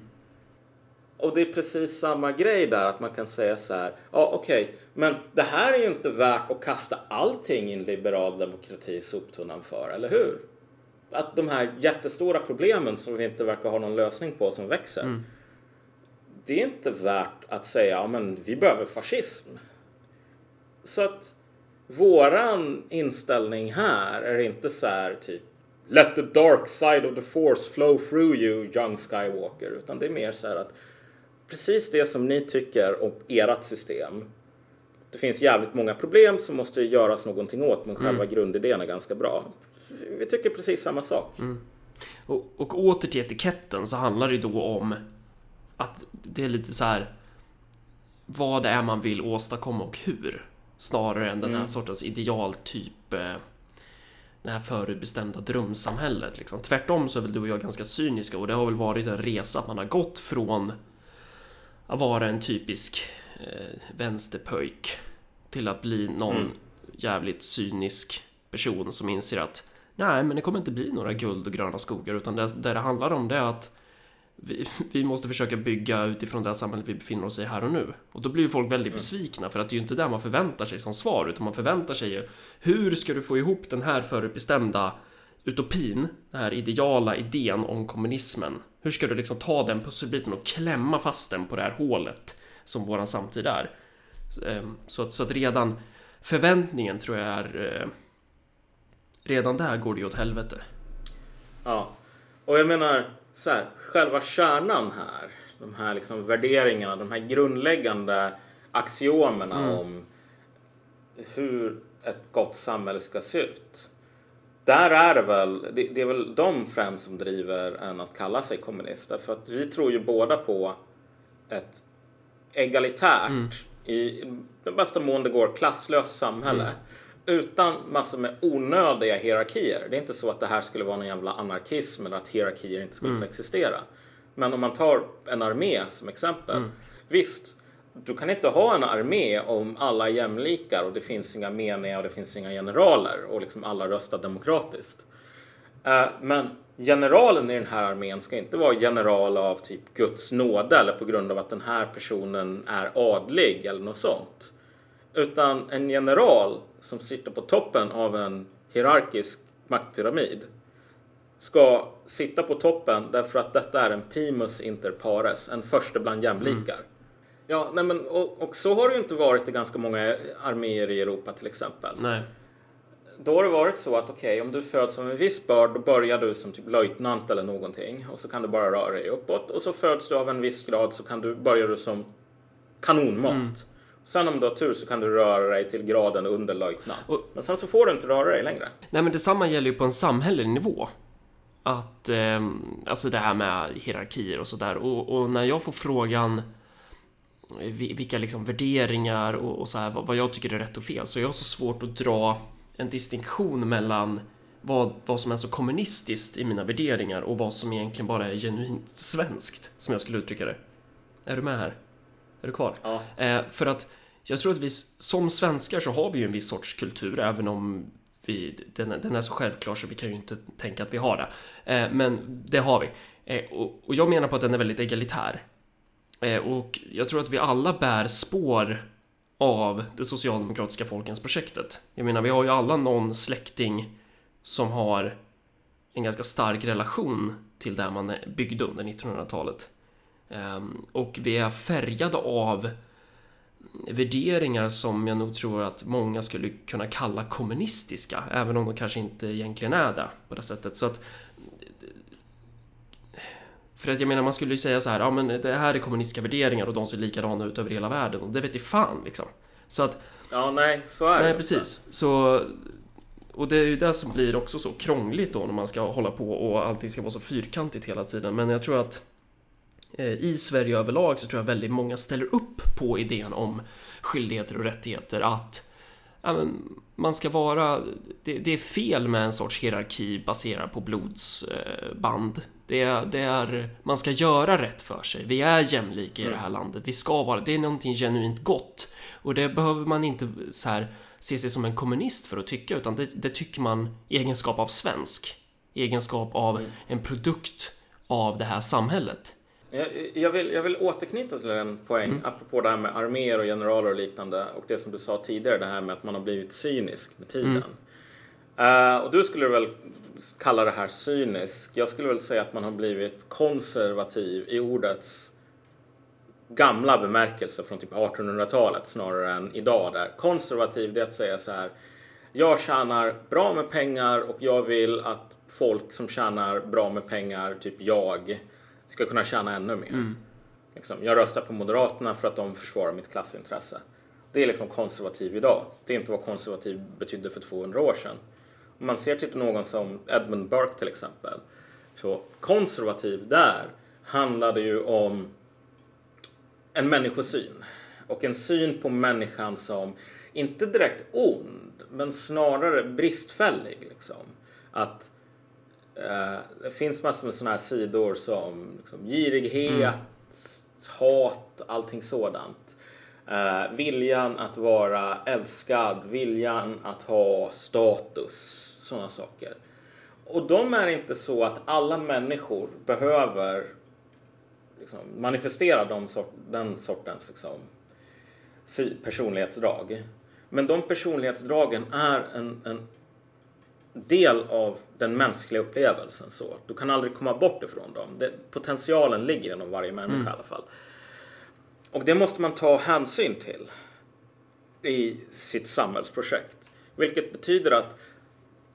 Och det är precis samma grej där att man kan säga så här. Ja okej, okay, men det här är ju inte värt att kasta allting i en liberal demokrati i soptunnan för, eller hur? Att de här jättestora problemen som vi inte verkar ha någon lösning på som växer. Mm. Det är inte värt att säga, ja men vi behöver fascism. Så att våran inställning här är inte så här typ Let the dark side of the force flow through you, young Skywalker. Utan det är mer så här att precis det som ni tycker om ert system. Det finns jävligt många problem som måste göras någonting åt men själva mm. grundidén är ganska bra. Vi tycker precis samma sak. Mm. Och, och åter till etiketten så handlar det då om att det är lite så här vad det är man vill åstadkomma och hur. Snarare än den här mm. sortens idealtyp eh, det här förutbestämda drömsamhället. Liksom. Tvärtom så är väl du och jag ganska cyniska och det har väl varit en resa att man har gått från att vara en typisk eh, vänsterpöjk till att bli någon mm. jävligt cynisk person som inser att nej, men det kommer inte bli några guld och gröna skogar utan det, det det handlar om det är att vi, vi, måste försöka bygga utifrån det samhället vi befinner oss i här och nu. Och då blir ju folk väldigt mm. besvikna för att det är ju inte det man förväntar sig som svar utan man förväntar sig ju hur ska du få ihop den här förutbestämda utopin, den här ideala idén om kommunismen. Hur ska du liksom ta den pusselbiten och klämma fast den på det här hålet som våran samtid är? Ehm, så att, så att redan förväntningen tror jag är... Eh, redan där går det ju åt helvete. Ja, och jag menar så här, själva kärnan här, de här liksom värderingarna, de här grundläggande axiomerna mm. om hur ett gott samhälle ska se ut där är det väl, det, det, är väl de främst som driver en att kalla sig kommunister. För att vi tror ju båda på ett egalitärt, mm. i den bästa mån det går, klasslöst samhälle. Mm. Utan massor med onödiga hierarkier. Det är inte så att det här skulle vara någon jävla anarkism eller att hierarkier inte skulle mm. få existera. Men om man tar en armé som exempel. Mm. Visst, du kan inte ha en armé om alla är jämlikar och det finns inga meniga och det finns inga generaler och liksom alla röstar demokratiskt. Uh, men generalen i den här armén ska inte vara general av typ Guds nåde eller på grund av att den här personen är adlig eller något sånt. Utan en general som sitter på toppen av en hierarkisk maktpyramid ska sitta på toppen därför att detta är en primus inter pares, en första bland jämlikar. Mm. Ja, nej men, och, och, så har det ju inte varit i ganska många arméer i Europa till exempel. Nej. Då har det varit så att okej, okay, om du föds som en viss börd då börjar du som typ löjtnant eller någonting och så kan du bara röra dig uppåt och så föds du av en viss grad så kan du, börjar du som kanonmat. Mm. Sen om du har tur så kan du röra dig till graden under löjtnant. Och, men sen så får du inte röra dig längre. Nej men detsamma gäller ju på en samhällelig nivå. Att, eh, alltså det här med hierarkier och sådär. Och, och när jag får frågan vilka liksom värderingar och, och så här, vad, vad, jag tycker är rätt och fel. Så jag har så svårt att dra en distinktion mellan vad, vad som är så kommunistiskt i mina värderingar och vad som egentligen bara är genuint svenskt, som jag skulle uttrycka det. Är du med här? Är du kvar? Ja. Eh, för att jag tror att vi som svenskar så har vi ju en viss sorts kultur, även om vi, den, den är så självklar så vi kan ju inte tänka att vi har det. Eh, men det har vi. Eh, och, och jag menar på att den är väldigt egalitär. Eh, och jag tror att vi alla bär spår av det socialdemokratiska folkens projektet. Jag menar, vi har ju alla någon släkting som har en ganska stark relation till där man byggde under 1900-talet. Ehm, och vi är färgade av värderingar som jag nog tror att många skulle kunna kalla kommunistiska, även om de kanske inte egentligen är det på det sättet. Så att för att jag menar, man skulle ju säga så här, ja men det här är kommunistiska värderingar och de ser likadana ut över hela världen och det vet i fan liksom. Så att... Ja, nej, så är det. Nej, precis. Så... Och det är ju det som blir också så krångligt då när man ska hålla på och allting ska vara så fyrkantigt hela tiden. Men jag tror att i Sverige överlag så tror jag väldigt många ställer upp på idén om skyldigheter och rättigheter att ja, man ska vara... Det, det, är fel med en sorts hierarki baserad på blodsband. Det, det är... Man ska göra rätt för sig. Vi är jämlika i det här landet. Vi ska vara... Det är någonting genuint gott. Och det behöver man inte så här se sig som en kommunist för att tycka, utan det, det tycker man i egenskap av svensk. I egenskap av mm. en produkt av det här samhället. Jag, jag, vill, jag vill återknyta till en poäng mm. apropå det här med arméer och generaler och liknande och det som du sa tidigare, det här med att man har blivit cynisk med tiden. Mm. Uh, och du skulle väl kalla det här cynisk. Jag skulle väl säga att man har blivit konservativ i ordets gamla bemärkelse från typ 1800-talet snarare än idag där konservativ det är att säga så här. Jag tjänar bra med pengar och jag vill att folk som tjänar bra med pengar, typ jag, ska kunna tjäna ännu mer. Mm. Liksom, jag röstar på Moderaterna för att de försvarar mitt klassintresse. Det är liksom konservativ idag. Det är inte vad konservativ betydde för 200 år sedan. Om man ser till någon som Edmund Burke till exempel. Så konservativ där handlade ju om en människosyn och en syn på människan som inte direkt ond men snarare bristfällig. Liksom. Att Eh, det finns massor med sådana här sidor som liksom, girighet, mm. hat, allting sådant. Eh, viljan att vara älskad, viljan att ha status, sådana saker. Och de är inte så att alla människor behöver liksom, manifestera de sort, den sortens liksom, personlighetsdrag. Men de personlighetsdragen är en, en del av den mänskliga upplevelsen. Så. Du kan aldrig komma bort ifrån dem. Det, potentialen ligger inom varje människa mm. i alla fall. Och det måste man ta hänsyn till i sitt samhällsprojekt. Vilket betyder att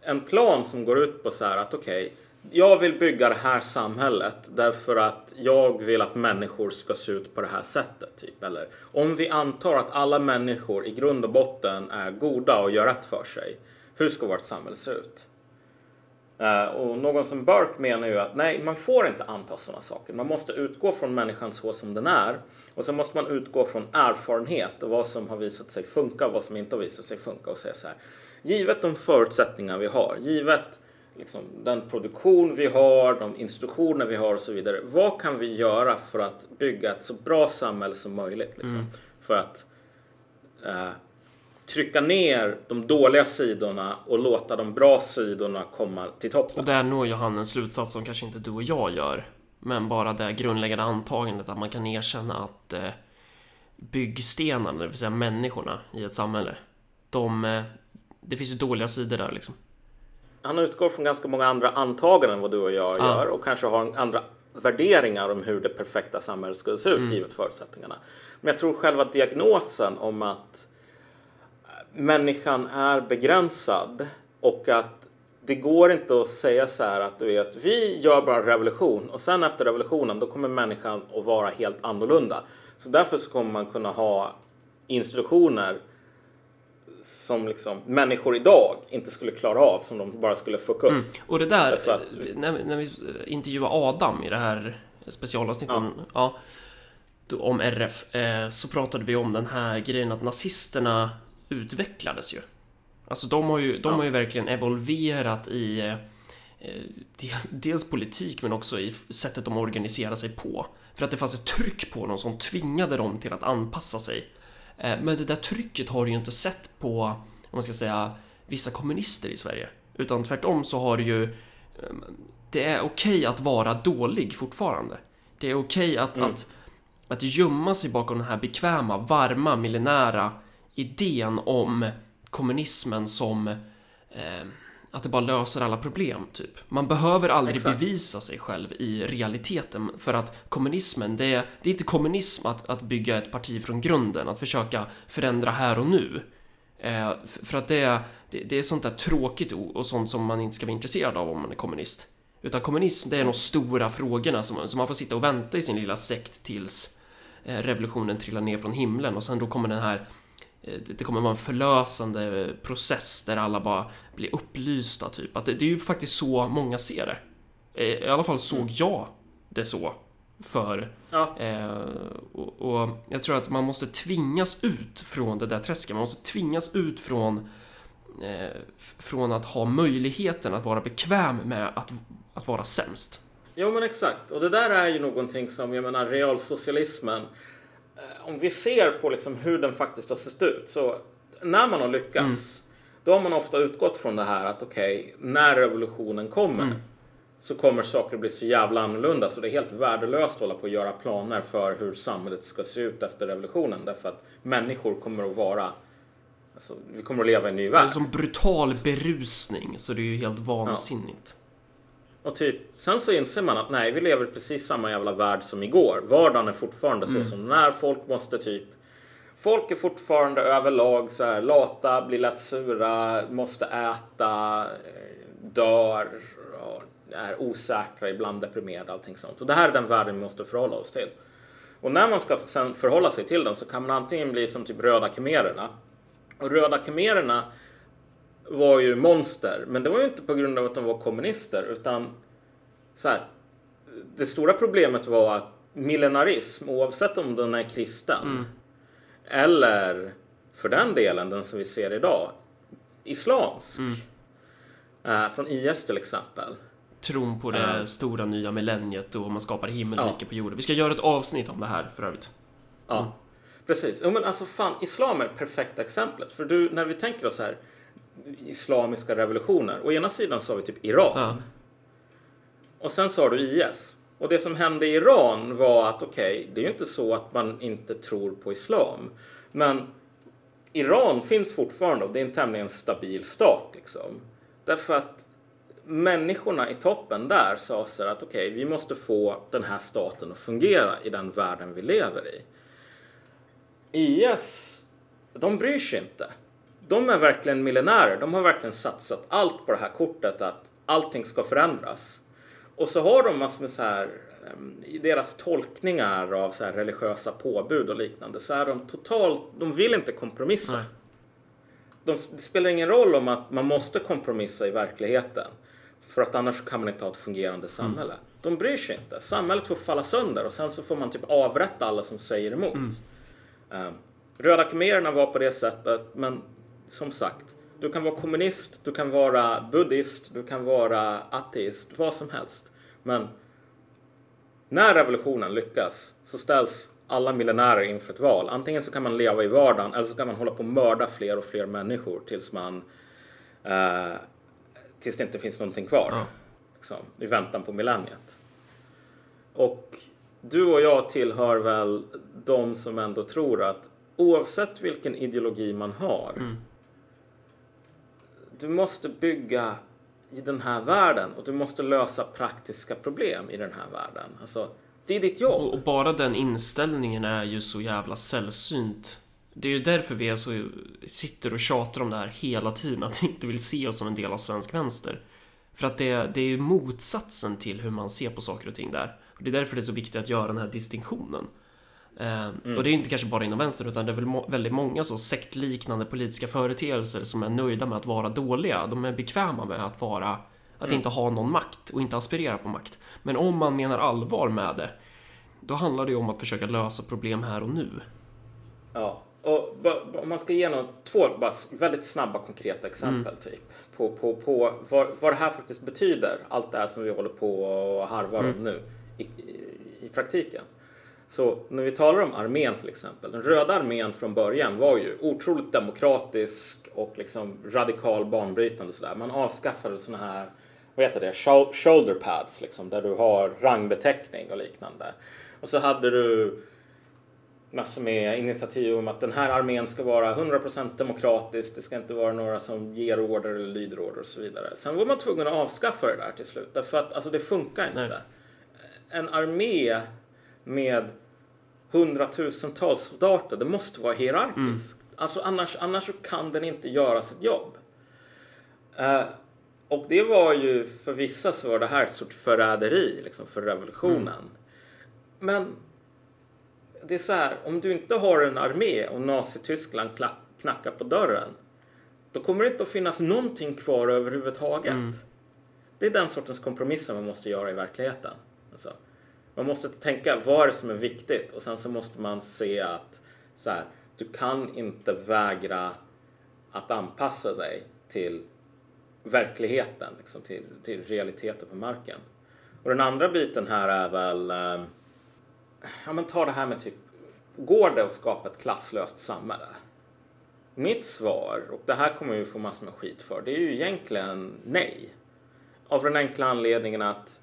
en plan som går ut på så här att okej, okay, jag vill bygga det här samhället därför att jag vill att människor ska se ut på det här sättet. Typ. Eller om vi antar att alla människor i grund och botten är goda och gör rätt för sig. Hur ska vårt samhälle se ut? Uh, och någon som Burke menar ju att nej, man får inte anta sådana saker. Man måste utgå från människan så som den är. Och så måste man utgå från erfarenhet och vad som har visat sig funka och vad som inte har visat sig funka och säga så här. Givet de förutsättningar vi har, givet liksom, den produktion vi har, de institutioner vi har och så vidare. Vad kan vi göra för att bygga ett så bra samhälle som möjligt? Liksom, mm. För att eh, trycka ner de dåliga sidorna och låta de bra sidorna komma till toppen. Och där når ju han en slutsats som kanske inte du och jag gör. Men bara det grundläggande antagandet att man kan erkänna att eh, byggstenarna, det vill säga människorna i ett samhälle, de, eh, det finns ju dåliga sidor där liksom han utgår från ganska många andra antaganden än vad du och jag ja. gör och kanske har andra värderingar om hur det perfekta samhället skulle se ut mm. givet förutsättningarna. Men jag tror själva diagnosen om att människan är begränsad och att det går inte att säga så här att du vet, vi gör bara revolution och sen efter revolutionen då kommer människan att vara helt annorlunda. Så därför så kommer man kunna ha institutioner som liksom människor idag inte skulle klara av, som de bara skulle fucka upp. Mm. Och det där, att... när, när vi intervjuade Adam i det här specialavsnittet ja. ja, om RF, eh, så pratade vi om den här grejen att nazisterna utvecklades ju. Alltså de har ju, de ja. har ju verkligen evolverat i eh, dels politik men också i sättet de organiserar sig på. För att det fanns ett tryck på dem som tvingade dem till att anpassa sig Eh, men det där trycket har du ju inte sett på, om man ska säga, vissa kommunister i Sverige. Utan tvärtom så har du ju... Ehm, det är okej okay att vara dålig fortfarande. Det är okej okay att, mm. att, att gömma sig bakom den här bekväma, varma, millenära idén om kommunismen som eh, att det bara löser alla problem, typ. Man behöver aldrig Exakt. bevisa sig själv i realiteten för att kommunismen, det är, det är inte kommunism att, att bygga ett parti från grunden, att försöka förändra här och nu. Eh, för att det är, det, det, är sånt där tråkigt och sånt som man inte ska vara intresserad av om man är kommunist. Utan kommunism, det är de stora frågorna som, som man får sitta och vänta i sin lilla sekt tills eh, revolutionen trillar ner från himlen och sen då kommer den här det kommer vara en förlösande process där alla bara blir upplysta typ. Att det, det är ju faktiskt så många ser det. Eh, I alla fall såg jag det så. För Ja. Eh, och, och jag tror att man måste tvingas ut från det där träsket. Man måste tvingas ut från eh, från att ha möjligheten att vara bekväm med att, att vara sämst. Jo men exakt. Och det där är ju någonting som, jag menar realsocialismen. Om vi ser på liksom hur den faktiskt har sett ut. Så när man har lyckats. Då har man ofta utgått från det här att okej, när revolutionen kommer. Så kommer saker bli så jävla annorlunda så det är helt värdelöst att hålla på och göra planer för hur samhället ska se ut efter revolutionen. Därför att människor kommer att vara, alltså, vi kommer att leva i en ny Det är värld. som brutal berusning, så det är ju helt vansinnigt. Och typ, sen så inser man att nej, vi lever i precis samma jävla värld som igår. Vardagen är fortfarande så som den är. Folk måste typ... Folk är fortfarande överlag så här lata, blir lätt sura, måste äta, eh, dör, och är osäkra, ibland deprimerade, allting sånt. Och det här är den världen vi måste förhålla oss till. Och när man ska sen förhålla sig till den så kan man antingen bli som typ röda khmererna. Och röda khmererna var ju monster, men det var ju inte på grund av att de var kommunister utan så här. Det stora problemet var att millenarism, oavsett om den är kristen eller för den delen den som vi ser idag, islamsk. Eh, från IS till exempel. Tron på det Ja. stora nya millenniet och man skapar himmelrike Ja. på jorden. Vi ska göra ett avsnitt om det här för övrigt. Ja, precis. Jo, men alltså fan, islam är det perfekta exemplet. För du, när vi tänker oss här, islamiska revolutioner. Å ena sidan så har vi typ Iran. Ja. Och sen har du IS. Och det som hände i Iran var att okej, det är ju inte så att man inte tror på islam. Men Iran finns fortfarande och det är en tämligen stabil stat liksom. Därför att människorna i toppen där sa här att okej, vi måste få den här staten att fungera i den världen vi lever i. IS, de bryr sig inte. De är verkligen miljonärer. De har verkligen satsat allt på det här kortet att allting ska förändras. Och så har de massor med så här i deras tolkningar av så här religiösa påbud och liknande så är de totalt, de vill inte kompromissa. Nej. De, det spelar ingen roll om att man måste kompromissa i verkligheten. För att annars kan man inte ha ett fungerande samhälle. De bryr sig inte. Samhället får falla sönder och sen så får man typ avrätta alla som säger emot. Eh, Röda khmererna var på det sättet, men som sagt, du kan vara kommunist, du kan vara buddhist, du kan vara ateist, vad som helst. Men när revolutionen lyckas så ställs alla miljonärer inför ett val. Antingen så kan man leva i vardagen eller så kan man hålla på och mörda fler och fler människor tills man eh, tills det inte finns någonting kvar. Ja. Liksom, I väntan på millenniet. Och du och jag tillhör väl de som ändå tror att oavsett vilken ideologi man har du måste bygga i den här världen och du måste lösa praktiska problem i den här världen. Alltså, det är ditt jobb. Och, och bara den inställningen är ju så jävla sällsynt. Det är ju därför vi alltså så, sitter och tjatar om det här hela tiden, att vi inte vill se oss som en del av svensk vänster. För att det, det är ju motsatsen till hur man ser på saker och ting där. Och det är därför det är så viktigt att göra den här distinktionen. Eh, Och det är inte kanske bara inom vänster utan det är väl må- väldigt många så sektliknande politiska företeelser som är nöjda med att vara dåliga. De är bekväma med att vara att inte ha någon makt och inte aspirera på makt. Men om man menar allvar med det då handlar det ju om att försöka lösa problem här och nu. Ja, och om man ska ge någon, två väldigt snabba konkreta exempel typ på, på, på vad, vad det här faktiskt betyder. Allt det här som vi håller på och harvar om nu i, i, i praktiken. Så när vi talar om armén till exempel. Den röda armén från början var ju otroligt demokratisk och liksom radikal banbrytande och sådär. Man avskaffade såna här, vad heter det, Shou- shoulder pads liksom där du har rangbeteckning och liknande. Och så hade du massor med initiativ om att den här armén ska vara 100% demokratisk. Det ska inte vara några som ger order eller lyder order och så vidare. Sen var man tvungen att avskaffa det där till slut. Därför att alltså, det funkar inte. Nej. En armé med hundratusentals soldater, det måste vara hierarkiskt. Alltså, annars, annars kan den inte göra sitt jobb. Eh, och det var ju, för vissa så var det här ett sorts förräderi liksom, för revolutionen. Men det är så här, om du inte har en armé och Nazityskland knackar på dörren. Då kommer det inte att finnas någonting kvar överhuvudtaget. Mm. Det är den sortens kompromisser man måste göra i verkligheten. Alltså, man måste tänka vad är det som är viktigt och sen så måste man se att så här, du kan inte vägra att anpassa dig till verkligheten, liksom, till, till realiteten på marken. Och den andra biten här är väl, eh, ja men ta det här med typ, går det att skapa ett klasslöst samhälle? Mitt svar, och det här kommer vi få massor med skit för, det är ju egentligen nej. Av den enkla anledningen att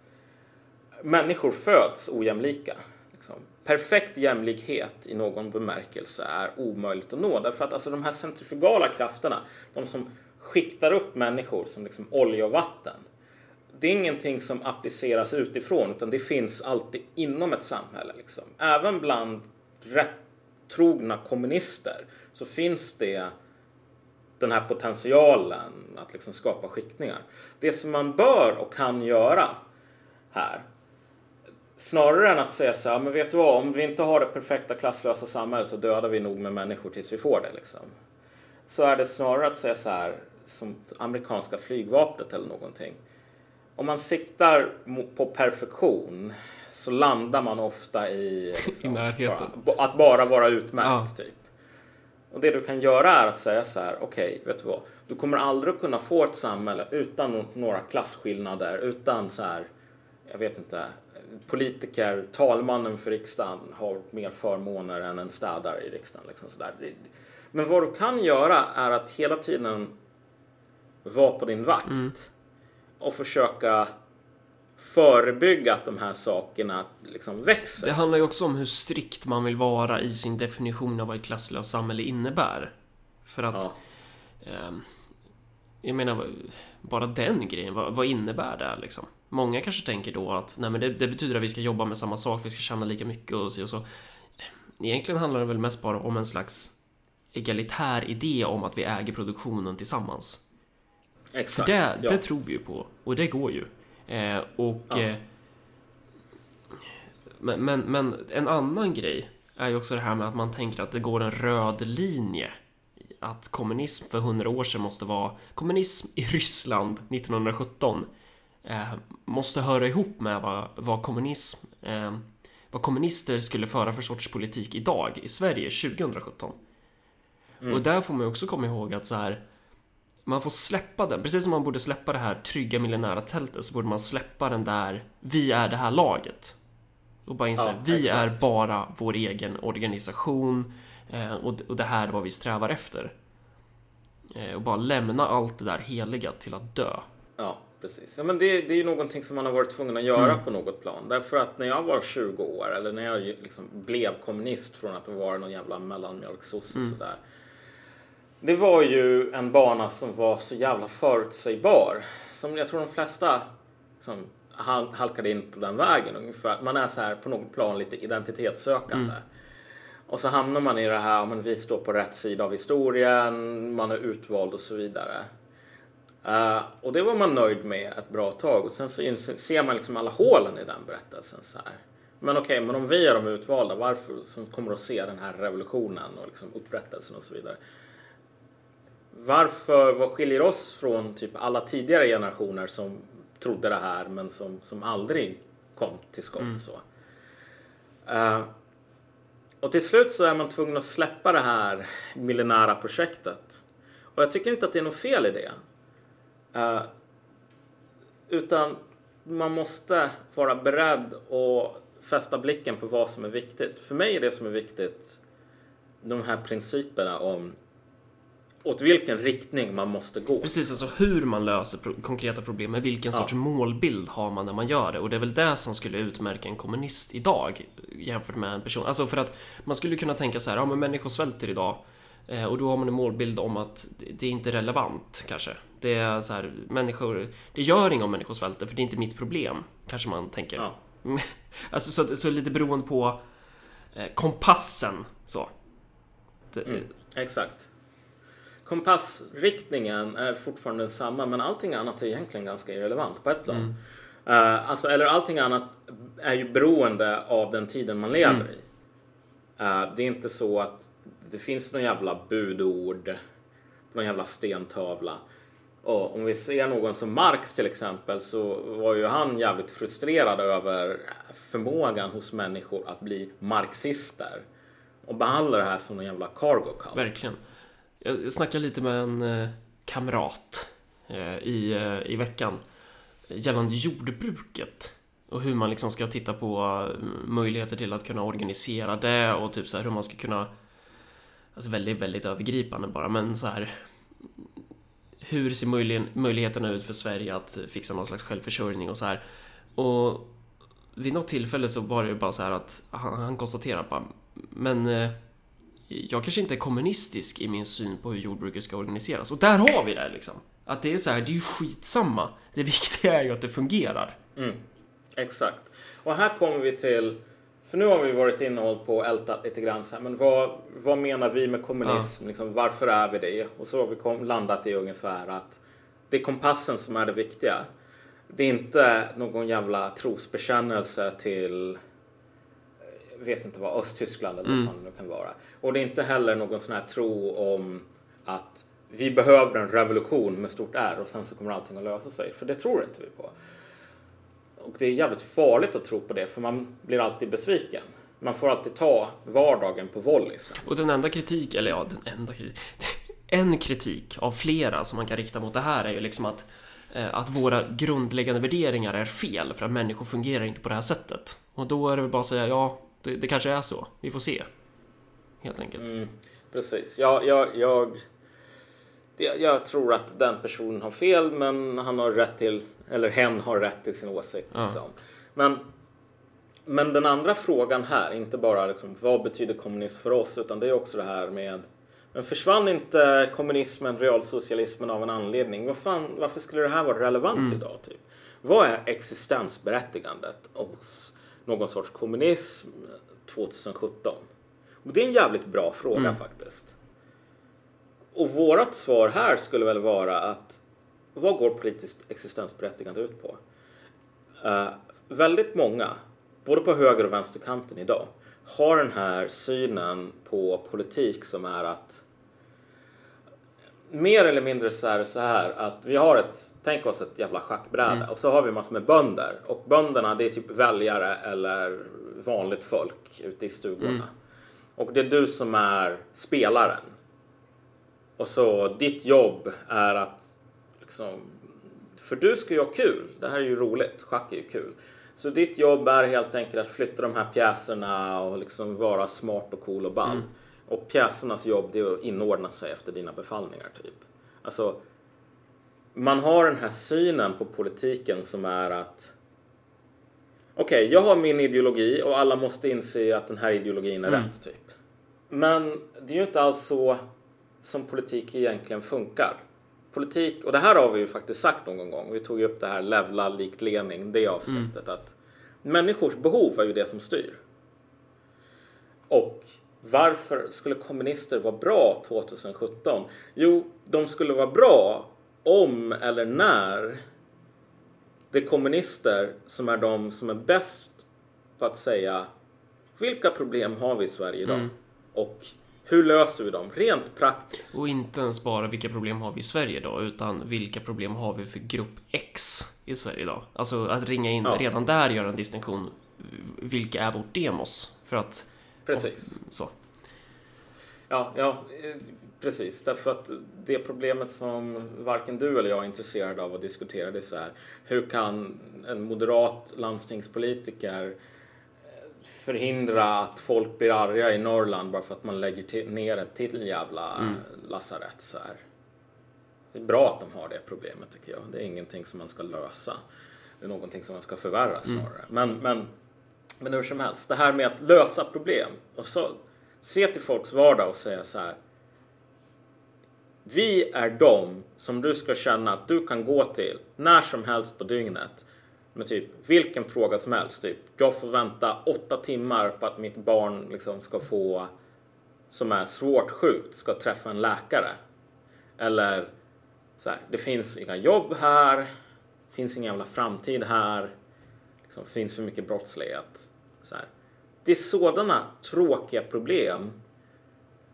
människor föds ojämlika. Liksom. Perfekt jämlikhet i någon bemärkelse är omöjligt att nå därför att alltså, de här centrifugala krafterna, de som skiktar upp människor som liksom olja och vatten. Det är ingenting som appliceras utifrån utan det finns alltid inom ett samhälle. Liksom. Även bland rättrogna kommunister så finns det den här potentialen att liksom skapa skiktningar. Det som man bör och kan göra här Snarare än att säga så här, men vet du vad, om vi inte har det perfekta klasslösa samhället så dödar vi nog med människor tills vi får det. Liksom. Så är det snarare att säga så här, som amerikanska flygvapnet eller någonting. Om man siktar på perfektion så landar man ofta i, liksom, I närheten. Bara, att bara vara utmärkt. Ja. Typ. Och det du kan göra är att säga så här, okej, okay, vet du vad? Du kommer aldrig kunna få ett samhälle utan några klasskillnader, utan så här, jag vet inte, politiker, talmannen för riksdagen har mer förmåner än en städare i riksdagen. Liksom sådär. Men vad du kan göra är att hela tiden vara på din vakt mm. och försöka förebygga att de här sakerna liksom växer. Det handlar ju också om hur strikt man vill vara i sin definition av vad ett klasslöst samhälle innebär. För att... Ja. Eh, jag menar, bara den grejen, vad, vad innebär det liksom? Många kanske tänker då att nej, men det, det, betyder att vi ska jobba med samma sak, vi ska tjäna lika mycket och så och så. Egentligen handlar det väl mest bara om en slags egalitär idé om att vi äger produktionen tillsammans. Exakt, För det, ja. det tror vi ju på och det går ju. Eh, och ja. eh, men, men, men en annan grej är ju också det här med att man tänker att det går en röd linje att kommunism för hundra år sedan måste vara kommunism i Ryssland 1917 eh, måste höra ihop med vad, vad kommunism eh, vad kommunister skulle föra för sorts politik idag i Sverige 2017. Mm. Och där får man också komma ihåg att så här man får släppa den, precis som man borde släppa det här trygga miljonära tältet så borde man släppa den där vi är det här laget. Och bara inse, ja, vi är bara vår egen organisation eh, och, och det här är vad vi strävar efter. Eh, och bara lämna allt det där heliga till att dö. Ja precis. Ja, men det, det är ju någonting som man har varit tvungen att göra mm. på något plan. Därför att när jag var 20 år, eller när jag liksom blev kommunist från att vara någon jävla mellanmjölksosse mm. sådär. Det var ju en bana som var så jävla förutsägbar. Som jag tror de flesta som halkade in på den vägen ungefär. Man är så här på något plan lite identitetssökande. Mm. Och så hamnar man i det här, men vi står på rätt sida av historien, man är utvald och så vidare. Uh, och det var man nöjd med ett bra tag och sen så ser man liksom alla hålen i den berättelsen så här. Men okej, okay, men om vi är de utvalda, varför som kommer att se den här revolutionen och liksom upprättelsen och så vidare. Varför, vad skiljer oss från typ alla tidigare generationer som trodde det här men som, som aldrig kom till skott mm. så. Uh, och till slut så är man tvungen att släppa det här millenära projektet. Och jag tycker inte att det är något fel i det. Uh, utan man måste vara beredd att fästa blicken på vad som är viktigt. För mig är det som är viktigt de här principerna om åt vilken riktning man måste gå. Precis, alltså hur man löser pro konkreta problem, med vilken sorts ja. målbild har man när man gör det? Och det är väl det som skulle utmärka en kommunist idag jämfört med en person. Alltså för att man skulle kunna tänka så här, ja men människor svälter idag eh, och då har man en målbild om att det är inte relevant kanske. Det är så här, människor, det gör inget om människor svälter för det är inte mitt problem, kanske man tänker. Ja. alltså så, så lite beroende på eh, kompassen så. Det, mm, exakt. Kompassriktningen är fortfarande densamma men allting annat är egentligen ganska irrelevant på ett plan. Mm. Uh, alltså, eller allting annat är ju beroende av den tiden man lever mm. i. Eh, det är inte så att det finns någon jävla budord på någon jävla stentavla. Och om vi ser någon som Marx till exempel så var ju han jävligt frustrerad över förmågan hos människor att bli marxister och behandla det här som en jävla cargo cult. Verkligen. Jag snackade lite med en eh, kamrat eh, i, eh, i veckan gällande jordbruket och hur man liksom ska titta på möjligheter till att kunna organisera det och typ så här hur man ska kunna Alltså väldigt, väldigt övergripande bara, men så här hur ser möjligheterna ut för Sverige att fixa någon slags självförsörjning och så här. Och vid något tillfälle så var det bara så här att han, han konstaterade bara, men eh, jag kanske inte är kommunistisk i min syn på hur jordbruket ska organiseras. Och där har vi det liksom. Att det är så här, det är ju skitsamma. Det viktiga är ju att det fungerar. Mm, exakt. Och här kommer vi till för nu har vi varit inne och på och ältat lite grann så här, men vad, vad menar vi med kommunism? Ja. Liksom, varför är vi det? Och så har vi kom, landat i ungefär att det är kompassen som är det viktiga. Det är inte någon jävla trosbekännelse till vet inte vad, Östtyskland eller vad mm. fan det kan vara. Och det är inte heller någon sån här tro om att vi behöver en revolution med stort R och sen så kommer allting att lösa sig. För det tror inte vi på. Och det är jävligt farligt att tro på det för man blir alltid besviken. Man får alltid ta vardagen på volley. Och den enda kritik, eller ja, den enda kritik. En kritik av flera som man kan rikta mot det här är ju liksom att eh, att våra grundläggande värderingar är fel för att människor fungerar inte på det här sättet. Och då är det väl bara att säga ja, det, det kanske är så. Vi får se. Helt enkelt. Mm, precis. Ja, jag, jag, jag tror att den personen har fel men han har rätt till eller hen har rätt till sin åsikt. Ja. Liksom. Men, men den andra frågan här, inte bara liksom, vad betyder kommunism för oss, utan det är också det här med men försvann inte kommunismen, realsocialismen av en anledning? Vad fan, varför skulle det här vara relevant mm. idag? Typ? Vad är existensberättigandet hos någon sorts kommunism 2017? Och det är en jävligt bra fråga mm. faktiskt. Och vårat svar här skulle väl vara att vad går politiskt existensberättigande ut på? Uh, väldigt många, både på höger och vänsterkanten idag, har den här synen på politik som är att mer eller mindre så är det så här att vi har ett, tänk oss ett jävla schackbräde mm. och så har vi massor med bönder och bönderna det är typ väljare eller vanligt folk ute i stugorna. Mm. Och det är du som är spelaren. Och så ditt jobb är att liksom, för du ska ju ha kul. Det här är ju roligt. Schack är ju kul. Så ditt jobb är helt enkelt att flytta de här pjäserna och liksom vara smart och cool och ball. Mm. Och pjäsernas jobb det är att inordna sig efter dina befallningar typ. Alltså, man har den här synen på politiken som är att okej, okay, jag har min ideologi och alla måste inse att den här ideologin är mm. rätt typ. Men det är ju inte alls så som politik egentligen funkar politik, och det här har vi ju faktiskt sagt någon gång, vi tog ju upp det här levla likt Lenin, det avsnittet, mm. att människors behov är ju det som styr. Och varför skulle kommunister vara bra 2017? Jo, de skulle vara bra om eller när det är kommunister som är de som är bäst på att säga vilka problem har vi i Sverige idag? Mm. Och hur löser vi dem rent praktiskt? Och inte ens bara vilka problem har vi i Sverige idag, utan vilka problem har vi för grupp X i Sverige idag? Alltså att ringa in, ja. redan där göra en distinktion. Vilka är vårt demos? För att... Precis. Och, så. Ja, ja, precis. Därför att det problemet som varken du eller jag är intresserad av att diskutera det är så här. Hur kan en moderat landstingspolitiker förhindra att folk blir arga i Norrland bara för att man lägger till, ner ett till jävla mm. lasarett så här. Det är bra att de har det problemet tycker jag. Det är ingenting som man ska lösa. Det är någonting som man ska förvärra mm. snarare. Mm. Men, men, men hur som helst, det här med att lösa problem. Och så se till folks vardag och säga så här. Vi är de som du ska känna att du kan gå till när som helst på dygnet med typ vilken fråga som helst. Typ, jag får vänta åtta timmar på att mitt barn liksom ska få, som är svårt sjukt, ska träffa en läkare. Eller så här, det finns inga jobb här, finns ingen jävla framtid här, liksom, finns för mycket brottslighet. Så här. det är sådana tråkiga problem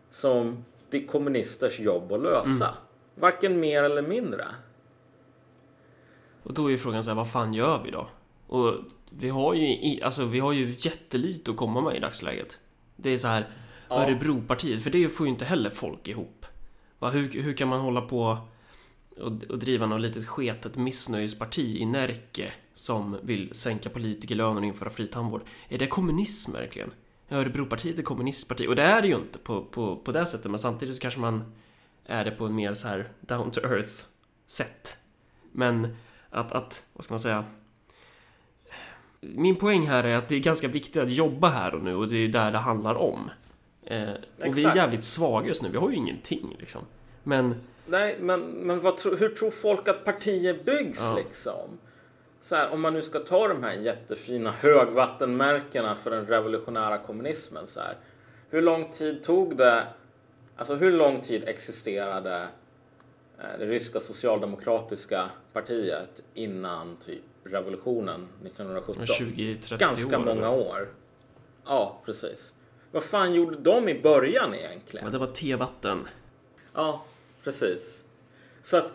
som det är kommunisters jobb att lösa. Mm. Varken mer eller mindre. Och då är ju frågan så här, vad fan gör vi då? Och vi har ju, alltså, vi har ju jättelite att komma med i dagsläget. Det är så här, Ja. Örebropartiet, för det får ju inte heller folk ihop. Va, hur, hur kan man hålla på och, och driva något litet sketet missnöjesparti i Närke som vill sänka politikerlöner och införa fri tandvård? Är det kommunism verkligen? Örebropartiet är kommunistparti och det är det ju inte på, på, på det sättet men samtidigt så kanske man är det på en mer så här down to earth sätt. Men att, att, vad ska man säga? Min poäng här är att det är ganska viktigt att jobba här och nu och det är där det handlar om. Eh, och vi är jävligt svaga just nu, vi har ju ingenting liksom. Men, Nej, men, men tro, hur tror folk att partier byggs Ja. liksom? Så här, om man nu ska ta de här jättefina högvattenmärkena för den revolutionära kommunismen. Så här, hur lång tid tog det? Alltså hur lång tid existerade det ryska socialdemokratiska partiet innan typ revolutionen 1917? 20-30 Ganska år. många eller? år. Ja, precis. Vad fan gjorde de i början egentligen? Ja, det var tevatten. Ja, precis. Så att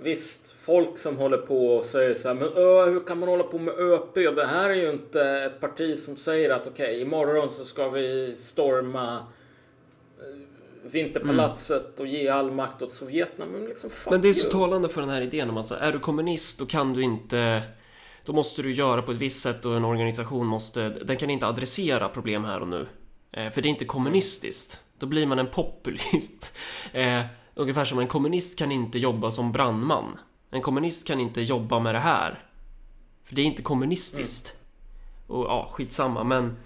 visst, folk som håller på och säger så här, men ö, hur kan man hålla på med ÖP? Det här är ju inte ett parti som säger att okej, imorgon så ska vi storma eh, Vinterpalatset och ge all makt åt Sovjeterna. Men liksom, Men det är så you. talande för den här idén om att så är du kommunist då kan du inte då måste du göra på ett visst sätt och en organisation måste den kan inte adressera problem här och nu. Eh, för det är inte kommunistiskt. Då blir man en populist. Eh, ungefär som en kommunist kan inte jobba som brandman. En kommunist kan inte jobba med det här. För det är inte kommunistiskt. Och ja, skitsamma men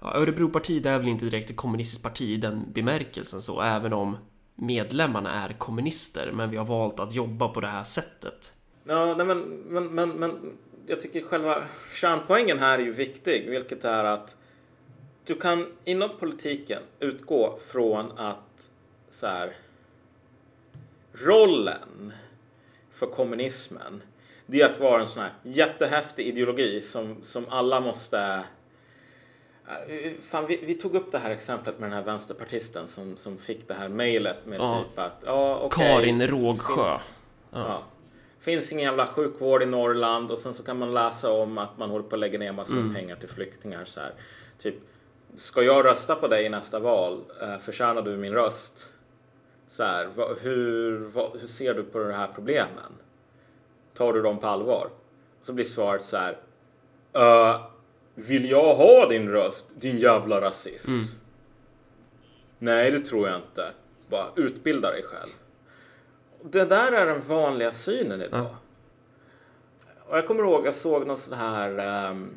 ja, Örebropartiet är väl inte direkt ett kommunistiskt parti i den bemärkelsen så, även om medlemmarna är kommunister, men vi har valt att jobba på det här sättet. Ja, nej, men, men, men, men jag tycker själva kärnpoängen här är ju viktig, vilket är att du kan inom politiken utgå från att så här, rollen för kommunismen det är att vara en sån här jättehäftig ideologi som, som alla måste Fan, vi, vi tog upp det här exemplet med den här vänsterpartisten som, som fick det här mejlet med Ja. typ att ja, okej, Karin Rågsjö. finns- Ja. Finns ingen jävla sjukvård i Norrland och sen så kan man läsa om att man håller på att lägga ner massor med pengar till flyktingar. Så här. Typ, ska jag rösta på dig i nästa val? Eh, Förtjänar du min röst? Så här, hur, vad, hur ser du på de här problemen? Tar du dem på allvar? Så blir svaret så här. "Eh, vill jag ha din röst, din jävla rasist? Nej, det tror jag inte. Bara utbilda dig själv. Det där är den vanliga synen idag. Ja. Och jag kommer ihåg, jag såg något sån här ehm,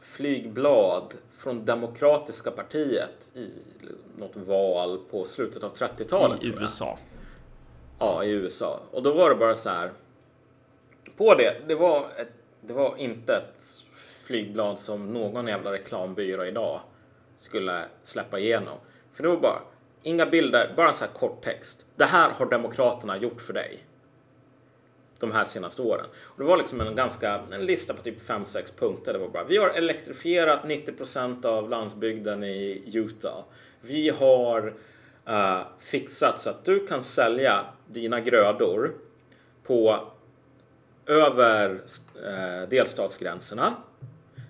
flygblad från Demokratiska partiet i något val på slutet av 30-talet. I. USA. Ja, i USA. Och då var det bara så här. På det, det var, ett, det var inte ett flygblad som någon jävla reklambyrå idag skulle släppa igenom. För det var bara inga bilder, bara en så här kort text. Det här har Demokraterna gjort för dig. De här senaste åren. Och det var liksom en ganska, en lista på typ 5-6 punkter. Det var bara, vi har elektrifierat 90% av landsbygden i Utah. Vi har uh, fixat så att du kan sälja dina grödor på över eh, delstatsgränserna.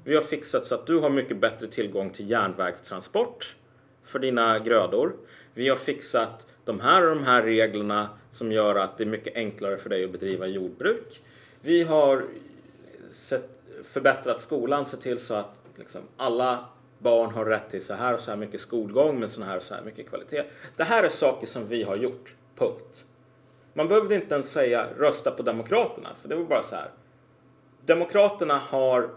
Vi har fixat så att du har mycket bättre tillgång till järnvägstransport för dina grödor. Vi har fixat de här och de här reglerna som gör att det är mycket enklare för dig att bedriva jordbruk. Vi har sett, förbättrat skolan, sett till så att liksom, alla barn har rätt till så här och så här mycket skolgång med så här och så här mycket kvalitet. Det här är saker som vi har gjort. Punkt. Man behövde inte ens säga rösta på Demokraterna, för det var bara så här. Demokraterna har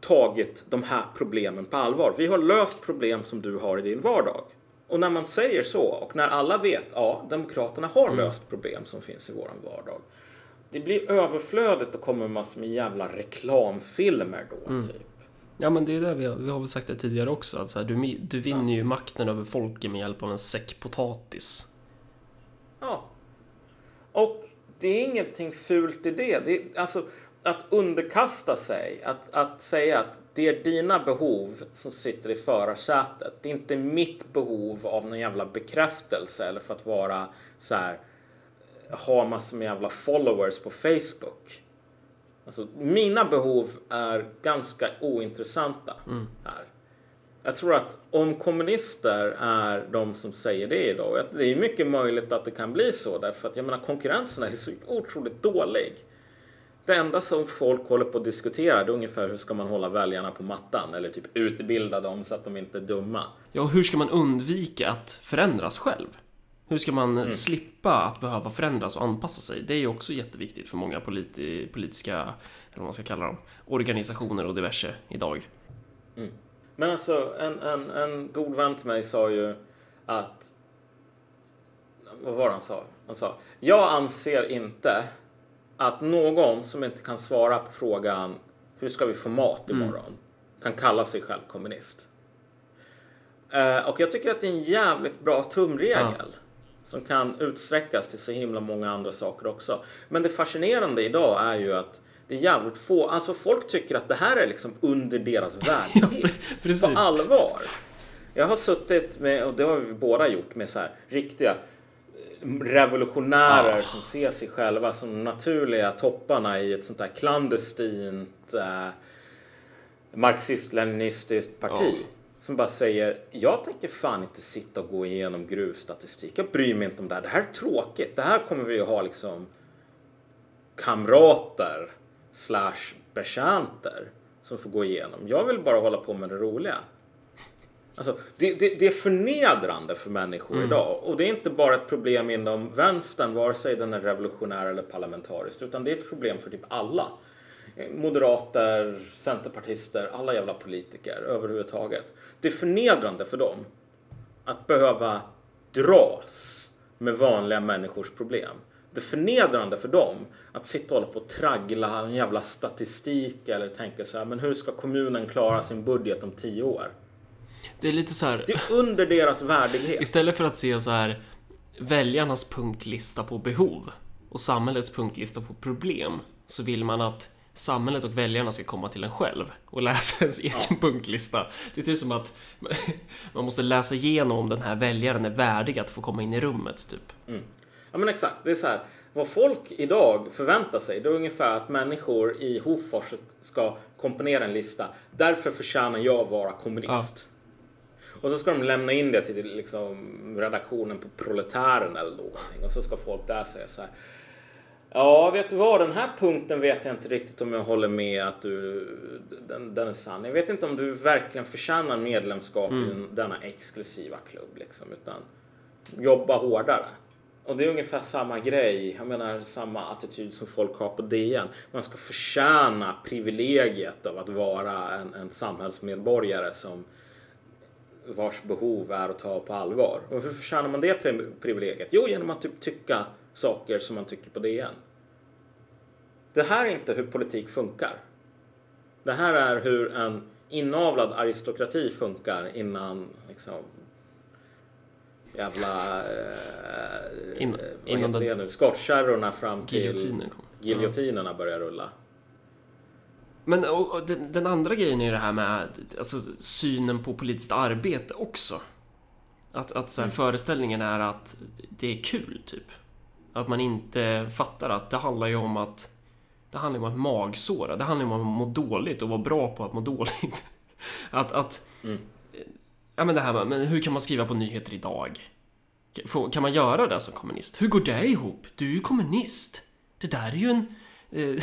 tagit de här problemen på allvar. Vi har löst problem som du har i din vardag. Och när man säger så och när alla vet, ja, Demokraterna har löst problem som finns i våran vardag. Det blir överflödigt att komma med massor med jävla reklamfilmer då, typ. Ja men det är det vi har, vi har väl sagt det tidigare också att så här, du, du vinner ju makten över folket med hjälp av en säck potatis. Ja. Och det är ingenting fult i det. det är, alltså, att underkasta sig, att, att säga att det är dina behov som sitter i förarsätet. Det är inte mitt behov av någon jävla bekräftelse eller för att vara så här ha massor med jävla followers på Facebook. Alltså, mina behov är ganska ointressanta Mm. här. Jag tror att om kommunister är de som säger det idag, det är mycket möjligt att det kan bli så därför att jag menar konkurrensen är så otroligt dålig. Det enda som folk håller på att diskutera det är ungefär hur ska man hålla väljarna på mattan eller typ utbilda dem så att de inte är dumma. Ja, hur ska man undvika att förändras själv? Hur ska man Mm. slippa att behöva förändras och anpassa sig? Det är ju också jätteviktigt för många politi politiska, eller vad man ska kalla dem, organisationer och diverse idag. Men alltså en, en, en god vän till mig sa ju att vad var det han sa? Han sa jag anser inte att någon som inte kan svara på frågan hur ska vi få mat imorgon kan kalla sig själv kommunist. Eh, och jag tycker att det är en jävligt bra tumregel som kan utsträckas till så himla många andra saker också. Men det fascinerande idag är ju att det är jävligt få, alltså folk tycker att det här är liksom under deras värdighet. precis. På allvar. Jag har suttit med, och det har vi båda gjort, med så här riktiga revolutionärer Ah. som ser sig själva som naturliga topparna i ett sånt här klandestint eh, marxist-leninistiskt parti. Ja. Som bara säger, jag tänker fan inte sitta och gå igenom gruvstatistik. Jag bryr mig inte om det här. Det här är tråkigt. Det här kommer vi att ha liksom kamrater slash betjänter som får gå igenom. Jag vill bara hålla på med det roliga. Alltså, det, det, det är förnedrande för människor idag. Och det är inte bara ett problem inom vänstern, vare sig den är revolutionär eller parlamentarisk. Utan det är ett problem för typ alla. Eh, Moderater, centerpartister, alla jävla politiker överhuvudtaget. Det är förnedrande för dem att behöva dras med vanliga människors problem. Det är förnedrande för dem att sitta och hålla på och traggla en jävla statistik eller tänka så här, men hur ska kommunen klara sin budget om tio år? Det är lite så här, Det är under deras värdighet. istället för att se så här väljarnas punktlista på behov och samhällets punktlista på problem så vill man att samhället och väljarna ska komma till en själv och läsa ens egen punktlista. Det är typ som att man måste läsa igenom om den här väljaren är värdig att få komma in i rummet, typ. Ja men exakt, det är så här. Vad folk idag förväntar sig det är ungefär att människor i Hofors ska komponera en lista. Därför förtjänar jag vara kommunist. Och så ska de lämna in det till liksom, redaktionen på Proletären eller någonting. Och så ska folk där säga så här. Ja, vet du vad? Den här punkten vet jag inte riktigt om jag håller med att du, den, den är sann. Jag vet inte om du verkligen förtjänar medlemskap i den, denna exklusiva klubb. Liksom, utan jobba hårdare. Och det är ungefär samma grej. Jag menar samma attityd som folk har på DN. Man ska förtjäna privilegiet av att vara en, en samhällsmedborgare som vars behov är att ta på allvar. Och hur förtjänar man det pri- privilegiet? Jo, genom att typ tycka saker som man tycker på DN. Det här är inte hur politik funkar. Det här är hur en inavlad aristokrati funkar innan liksom jävla eh, In- vad innan det nu? skottkärrorna fram till Giljotinen kom. giljotinerna börjar rulla. Men och, och den, den andra grejen är det här med alltså, synen på politiskt arbete också. Att, att så här, föreställningen är att det är kul, typ. Att man inte fattar att det handlar ju om att det handlar om att magsåra. Det handlar om att må dåligt och vara bra på att må dåligt. Att, att Ja men det här med, men hur kan man skriva på nyheter idag? Kan man göra det som kommunist? Hur går det ihop? Du är ju kommunist. Det där är ju en... Eh,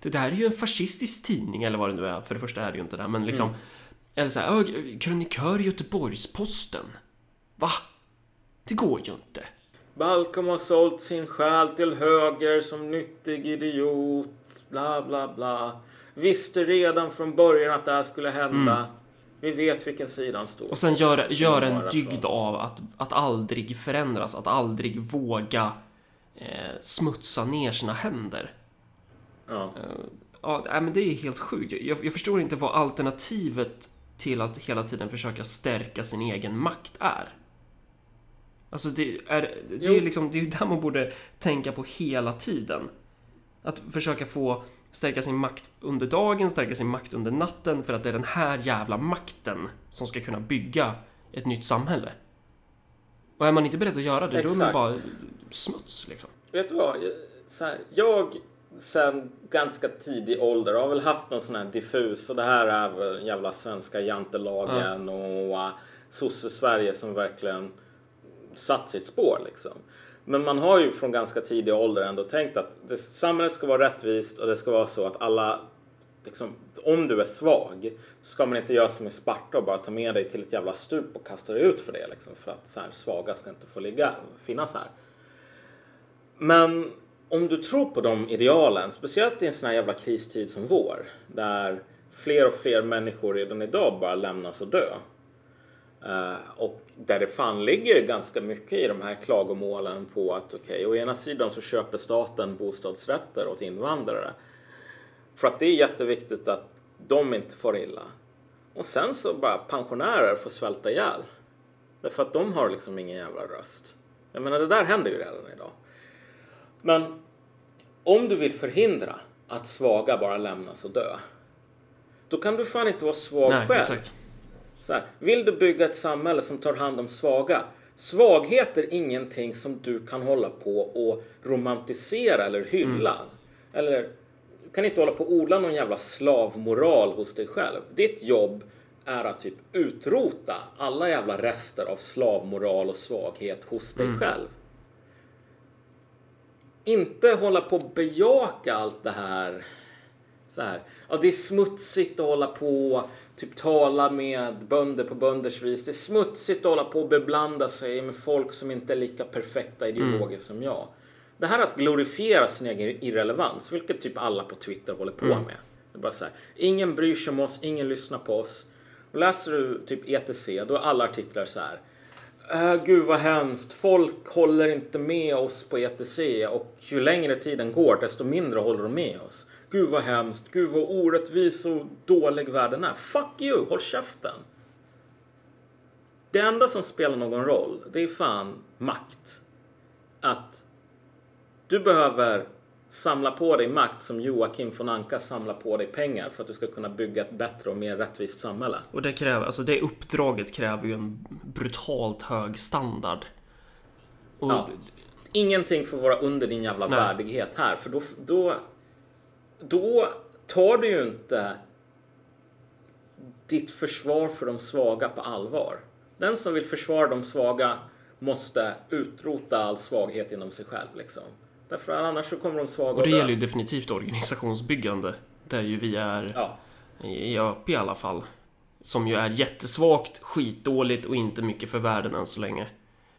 det där är ju en fascistisk tidning eller vad det nu är. För det första är det ju inte det, men liksom... Eller så här, "Ö, krönikör Göteborgs-Posten. Va? Det går ju inte. Balkom har sålt sin själ till höger som nyttig idiot. Bla, bla, bla. Visste redan från början att det här skulle hända. Vi vet vilken sida han står Mm. Och sen på. göra, göra en dygd av att, att aldrig förändras, att aldrig våga eh, smutsa ner sina händer. Ja. Ja, nej, men det är helt sjukt. Jag, jag förstår inte vad alternativet till att hela tiden försöka stärka sin egen makt är. Alltså, det är, det är liksom, det är ju där man borde tänka på hela tiden. Att försöka få stärka sin makt under dagen, stärka sin makt under natten för att det är den här jävla makten som ska kunna bygga ett nytt samhälle. Och är man inte beredd att göra det, då är man Exakt. bara smuts liksom. Vet du vad? Så här, jag sen ganska tidig ålder har väl haft någon sån här diffus och det här är väl jävla svenska jantelagen och uh, sosse-Sverige som verkligen satt sitt spår liksom. Men man har ju från ganska tidig ålder ändå tänkt att det, samhället ska vara rättvist och det ska vara så att alla liksom, om du är svag ska man inte göra som i Sparta och bara ta med dig till ett jävla stup och kasta dig ut för det liksom, för att så här, svaga ska inte få ligga, finnas här. Men om du tror på de idealen, speciellt i en sån här jävla kristid som vår, där fler och fler människor redan idag bara lämnas och dö. Eh, och där det fan ligger ganska mycket i de här klagomålen på att okej, å ena sidan så köper staten bostadsrätter åt invandrare. För att det är jätteviktigt att de inte får illa. Och sen så bara pensionärer får svälta ihjäl. Därför att de har liksom ingen jävla röst. Jag menar det där händer ju redan idag. Men om du vill förhindra att svaga bara lämnas och dö. Då kan du fan inte vara svag Nej, själv. exakt. Så här, vill du bygga ett samhälle som tar hand om svaga? Svaghet är ingenting som du kan hålla på och romantisera eller hylla. Eller du kan inte hålla på och odla någon jävla slavmoral hos dig själv. Ditt jobb är att typ utrota alla jävla rester av slavmoral och svaghet hos dig själv. Inte hålla på och bejaka allt det här så här. Ja, det är smutsigt att hålla på typ tala med bönder på bönders vis. Det är smutsigt att hålla på och beblanda sig med folk som inte är lika perfekta ideologiskt som jag. Det här att glorifiera sin egen irrelevans, vilket typ alla på Twitter håller på med. Det är bara så här, ingen bryr sig om oss, ingen lyssnar på oss. Och läser du typ ETC, då är alla artiklar så här. Äh, gud vad hemskt, folk håller inte med oss på ETC och ju längre tiden går desto mindre håller de med oss. Gud vad hemskt, gud vad orättvis och dålig världen är. Fuck you, håll käften. Det enda som spelar någon roll, det är fan makt. Att du behöver samla på dig makt som Joakim von Anka samlar på dig pengar för att du ska kunna bygga ett bättre och mer rättvist samhälle. Och det kräver, alltså det uppdraget kräver ju en brutalt hög standard. Och Ja. Ingenting får vara under din jävla Nej. värdighet här för då, då, då tar du ju inte ditt försvar för de svaga på allvar. Den som vill försvara de svaga måste utrota all svaghet inom sig själv liksom. Därför annars så kommer de svaga Och det gäller ju definitivt organisationsbyggande. Där ju vi är Ja, i ÖP i alla fall. Som ju är jättesvagt, skitdåligt och inte mycket för världen än så länge.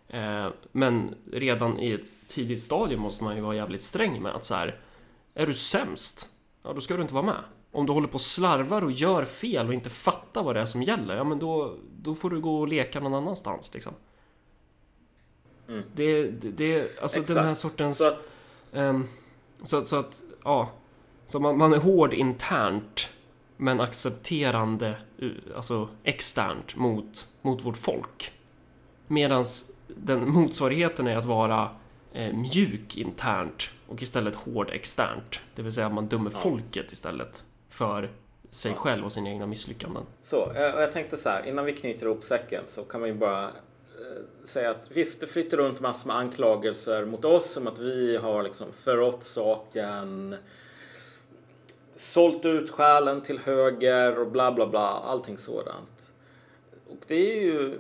Eh, Men redan i ett tidigt stadium måste man ju vara jävligt sträng med att så här. Är du sämst? Ja, då ska du inte vara med. Om du håller på och slarvar och gör fel och inte fattar vad det är som gäller, ja men då, då får du gå och leka någon annanstans liksom. Mm. Det, det, det, alltså den här exakt. sortens... Så att, Ehm, så, att- så att, ja. Så man, man är hård internt men accepterande alltså externt mot, mot vårt folk. Medan den motsvarigheten är att vara eh, mjuk internt och istället hård externt. Det vill säga att man dömer folket istället för sig själv och sina egna misslyckanden. Så, eh, och jag tänkte så här, innan vi knyter ihop säcken så kan ju bara säga att visst, det flyter runt massor med anklagelser mot oss som att vi har liksom förrått saken, sålt ut själen till höger och bla bla bla, allting sådant. Och det är ju,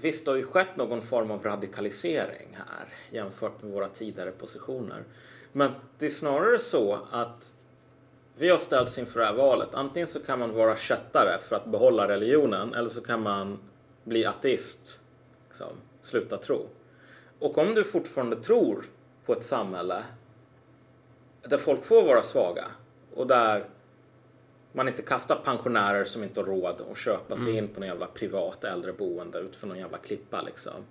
visst det har ju skett någon form av radikalisering här jämfört med våra tidigare positioner. Men det är snarare så att vi har ställts inför det här valet. Antingen så kan man vara kättare för att behålla religionen eller så kan man bli ateist. Liksom, sluta tro. Och om du fortfarande tror på ett samhälle där folk får vara svaga och där man inte kastar pensionärer som inte har råd att köpa sig in på någon jävla privat äldreboende ut för någon jävla klippa liksom.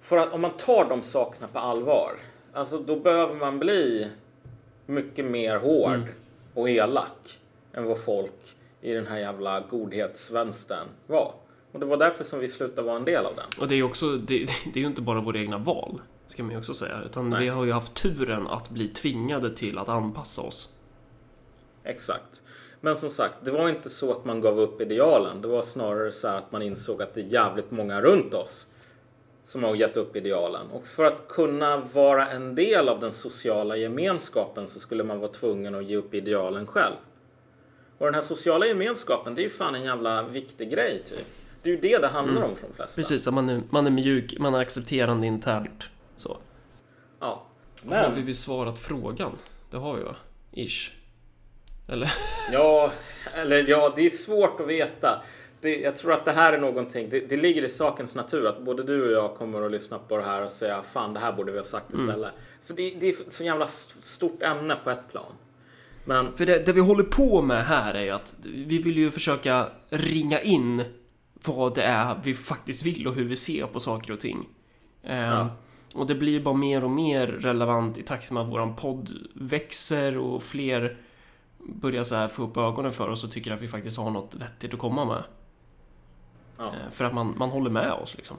För att om man tar de sakerna på allvar, alltså då behöver man bli mycket mer hård och elak än vad folk i den här jävla godhetsvänstern var. Och det var därför som vi slutade vara en del av den. Och det är ju också, det, det är ju inte bara våra egna val, ska man ju också säga. Utan Nej. vi har ju haft turen att bli tvingade till att anpassa oss. Exakt. Men som sagt, det var inte så att man gav upp idealen. Det var snarare så här att man insåg att det är jävligt många runt oss som har gett upp idealen. Och för att kunna vara en del av den sociala gemenskapen så skulle man vara tvungen att ge upp idealen själv. Och den här sociala gemenskapen, det är ju fan en jävla viktig grej typ. Det är ju det det handlar om för de flesta. Precis, man är, man är mjuk, man är accepterande internt. Så. Ja. Har vi Men, besvarat frågan? Det har vi va? Ish. Eller? ja, eller ja, det är svårt att veta. Det, jag tror att det här är någonting, det, det ligger i sakens natur att både du och jag kommer att lyssna på det här och säga fan det här borde vi ha sagt istället. För det, det är så jävla stort ämne på ett plan. Men För det, det vi håller på med här är ju att vi vill ju försöka ringa in vad det är vi faktiskt vill och hur vi ser på saker och ting. Ehm, Ja. Och det blir bara mer och mer relevant i takt med att våran podd växer och fler börjar så här få upp ögonen för oss och tycker att vi faktiskt har något vettigt att komma med. ja. Ehm, För att man, man håller med oss liksom.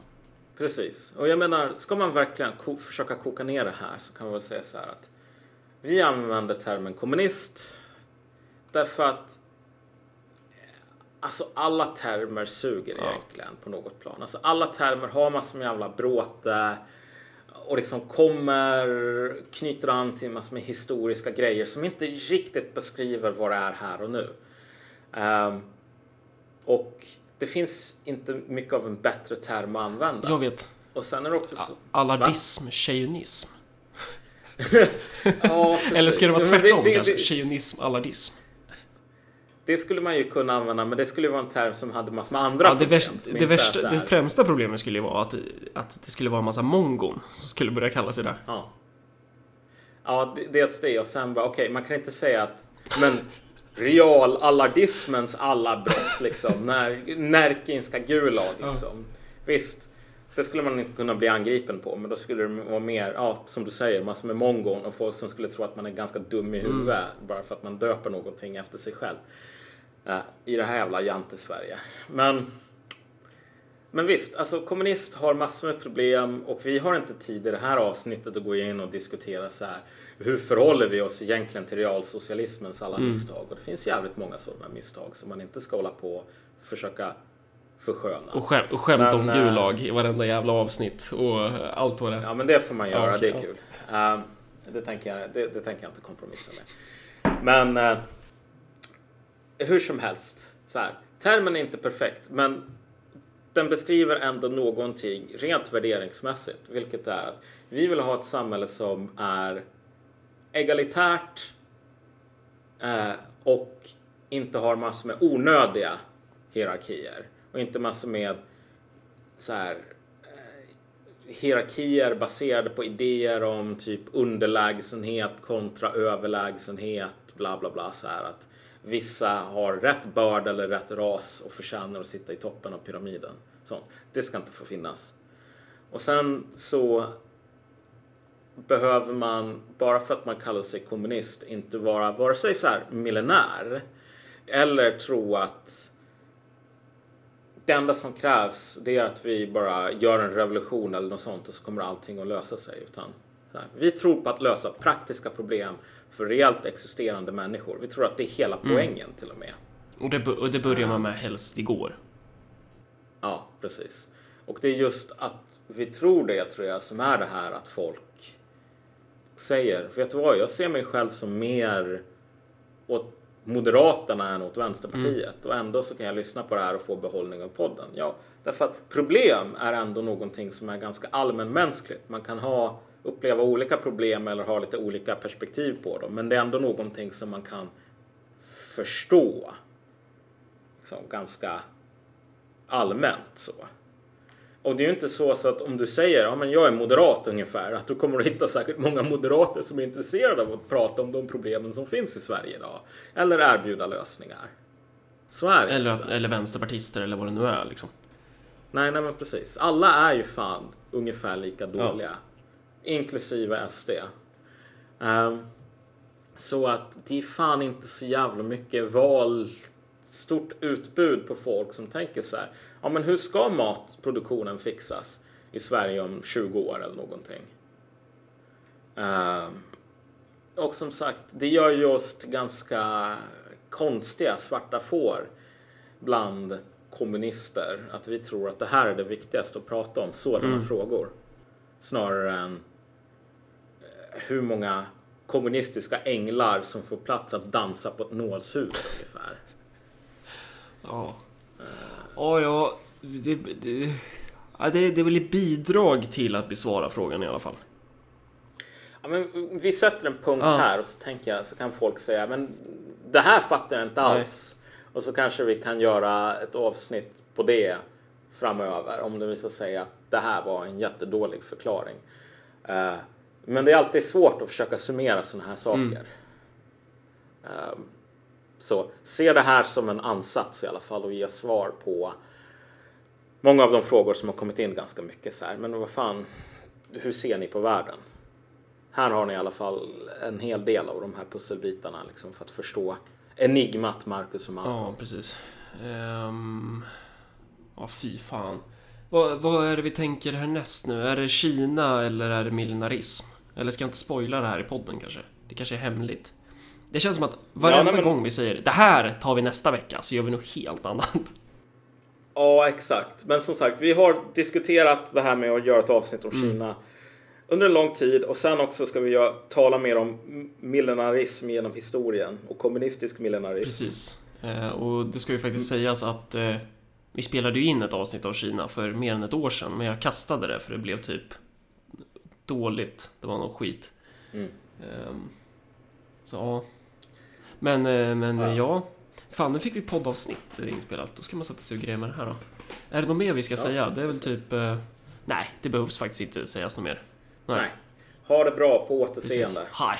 Precis. Och jag menar, ska man verkligen ko- försöka koka ner det här så kan man väl säga så här att vi använder termen kommunist därför att alltså alla termer suger Ja. egentligen på något plan. Alltså alla termer har massor med jävla bråte och liksom kommer, knyter an till massor med historiska grejer som inte riktigt beskriver vad det är här och nu. Ehm, och det finns inte mycket av en bättre term att använda. Jag vet. Och sen är det också så... Allardism, tjejunism. Ja. Eller ska det vara Men det- tvärtom det, kanske? Det, Tjejunism, allardism. Det skulle man ju kunna använda, men det skulle ju vara en term som hade massor med andra Ja, det, problem. det, inte är värsta, det främsta problemet skulle ju vara att, att det skulle vara en massa mongon som skulle börja kalla sig det. Ja. Ja, det- dels det och sen bara, okej, man kan inte säga att, men real allardismens alla brott liksom, när, närkinska Gulag liksom. Visst, det skulle man inte kunna bli angripen på, men då skulle det vara mer, ja, som du säger, massor med mongon och folk som skulle tro att man är ganska dum i huvudet bara för att man döper någonting efter sig själv. Eh, I det här jävla jante-Sverige. Men men visst, alltså kommunist har massor med problem och vi har inte tid i det här avsnittet att gå in och diskutera så här. Hur förhåller vi oss egentligen till realsocialismens alla misstag? Och det finns jävligt många sådana misstag som man inte ska hålla på och försöka försköna. Och, skäm, och skämt om Men, eh, Gulag i varenda jävla avsnitt och allt vad det. Ja, men det får man göra. Okej, det är ja. kul. Ehm, det, tänker jag, det, det tänker jag inte kompromissa med. Men eh, hur som helst. Så här, termen är inte perfekt, men den beskriver ändå någonting rent värderingsmässigt, vilket är att vi vill ha ett samhälle som är egalitärt eh, och inte har massor med onödiga hierarkier och inte massor med så här eh, hierarkier baserade på idéer om typ underlägsenhet kontra överlägsenhet, bla bla bla så här att vissa har rätt börd eller rätt ras och förtjänar att sitta i toppen av pyramiden. Så, det ska inte få finnas. Och sen så behöver man, bara för att man kallar sig kommunist, inte vara vare sig så här millenär eller tro att det enda som krävs det är att vi bara gör en revolution eller något sånt och så kommer allting att lösa sig. Utan, så här, vi tror på att lösa praktiska problem för reellt existerande människor. Vi tror att det är hela poängen till och med. Och det, och det börjar man med helst igår. Ja, precis. Och det är just att vi tror det tror jag som är det här att folk säger, vet du vad, jag ser mig själv som mer åt Moderaterna än åt Vänsterpartiet och ändå så kan jag lyssna på det här och få behållning av podden. Ja, därför att problem är ändå någonting som är ganska allmänmänskligt. Man kan ha, uppleva olika problem eller ha lite olika perspektiv på dem, men det är ändå någonting som man kan förstå liksom, ganska allmänt så. Och det är ju inte så, så att om du säger ja, men jag är moderat ungefär, att du kommer att hitta säkert många moderater som är intresserade av att prata om de problemen som finns i Sverige idag. Eller erbjuda lösningar. Så är det. Eller, eller vänsterpartister eller vad det nu är liksom. Nej, nej men precis. Alla är ju fan ungefär lika dåliga. Inklusive SD. Ehm, så att det är fan inte så jävla mycket val, stort utbud på folk som tänker så här. ja men hur ska matproduktionen fixas i Sverige om 20 år eller någonting? Uh, och som sagt, det gör ju oss till ganska konstiga svarta får bland kommunister. Att vi tror att det här är det viktigaste att prata om, sådana mm. frågor. Snarare än hur många kommunistiska änglar som får plats att dansa på ett nålshuvud ungefär. Ja. Ja, ja. Det, det, ja, det, det är väl ett bidrag till att besvara frågan i alla fall. Ja, men vi sätter en punkt ja. här och så tänker jag så kan folk säga men det här fattar jag inte alls. Nej. Och så kanske vi kan göra ett avsnitt på det framöver om det visar sig att det här var en jättedålig förklaring. Uh, men det är alltid svårt att försöka summera sådana här saker. Mm. Uh, så se det här som en ansats i alla fall och ge svar på många av de frågor som har kommit in ganska mycket så här. Men vad fan, hur ser ni på världen? Här har ni i alla fall en hel del av de här pusselbitarna liksom, för att förstå enigmat Marcus och Malcolm. Ja, precis. Um... Ja, fy fan. Vad, vad är det vi tänker härnäst nu? Är det Kina eller är det millenarism? Eller ska jag inte spoila det här i podden kanske? Det kanske är hemligt. Det känns som att varenda ja, men... gång vi säger det här tar vi nästa vecka så gör vi något helt annat. Ja, exakt. Men som sagt, vi har diskuterat det här med att göra ett avsnitt om mm. Kina under en lång tid och sen också ska vi göra, tala mer om millenarism genom historien och kommunistisk millenarism. Precis. Eh, och det ska ju faktiskt mm. sägas att eh, vi spelade ju in ett avsnitt av Kina för mer än ett år sedan men jag kastade det för det blev typ dåligt. Det var något skit. Mm. Eh, så ja. Men, eh, men ja. ja. Fan, nu fick vi poddavsnitt inspelat. Då ska man sätta sig och greja med det här då. Är det något mer vi ska ja, säga? Det är väl precis. typ... Eh, nej, det behövs faktiskt inte sägas något mer. Nej. nej. Ha det bra, på återseende. Precis. Hej.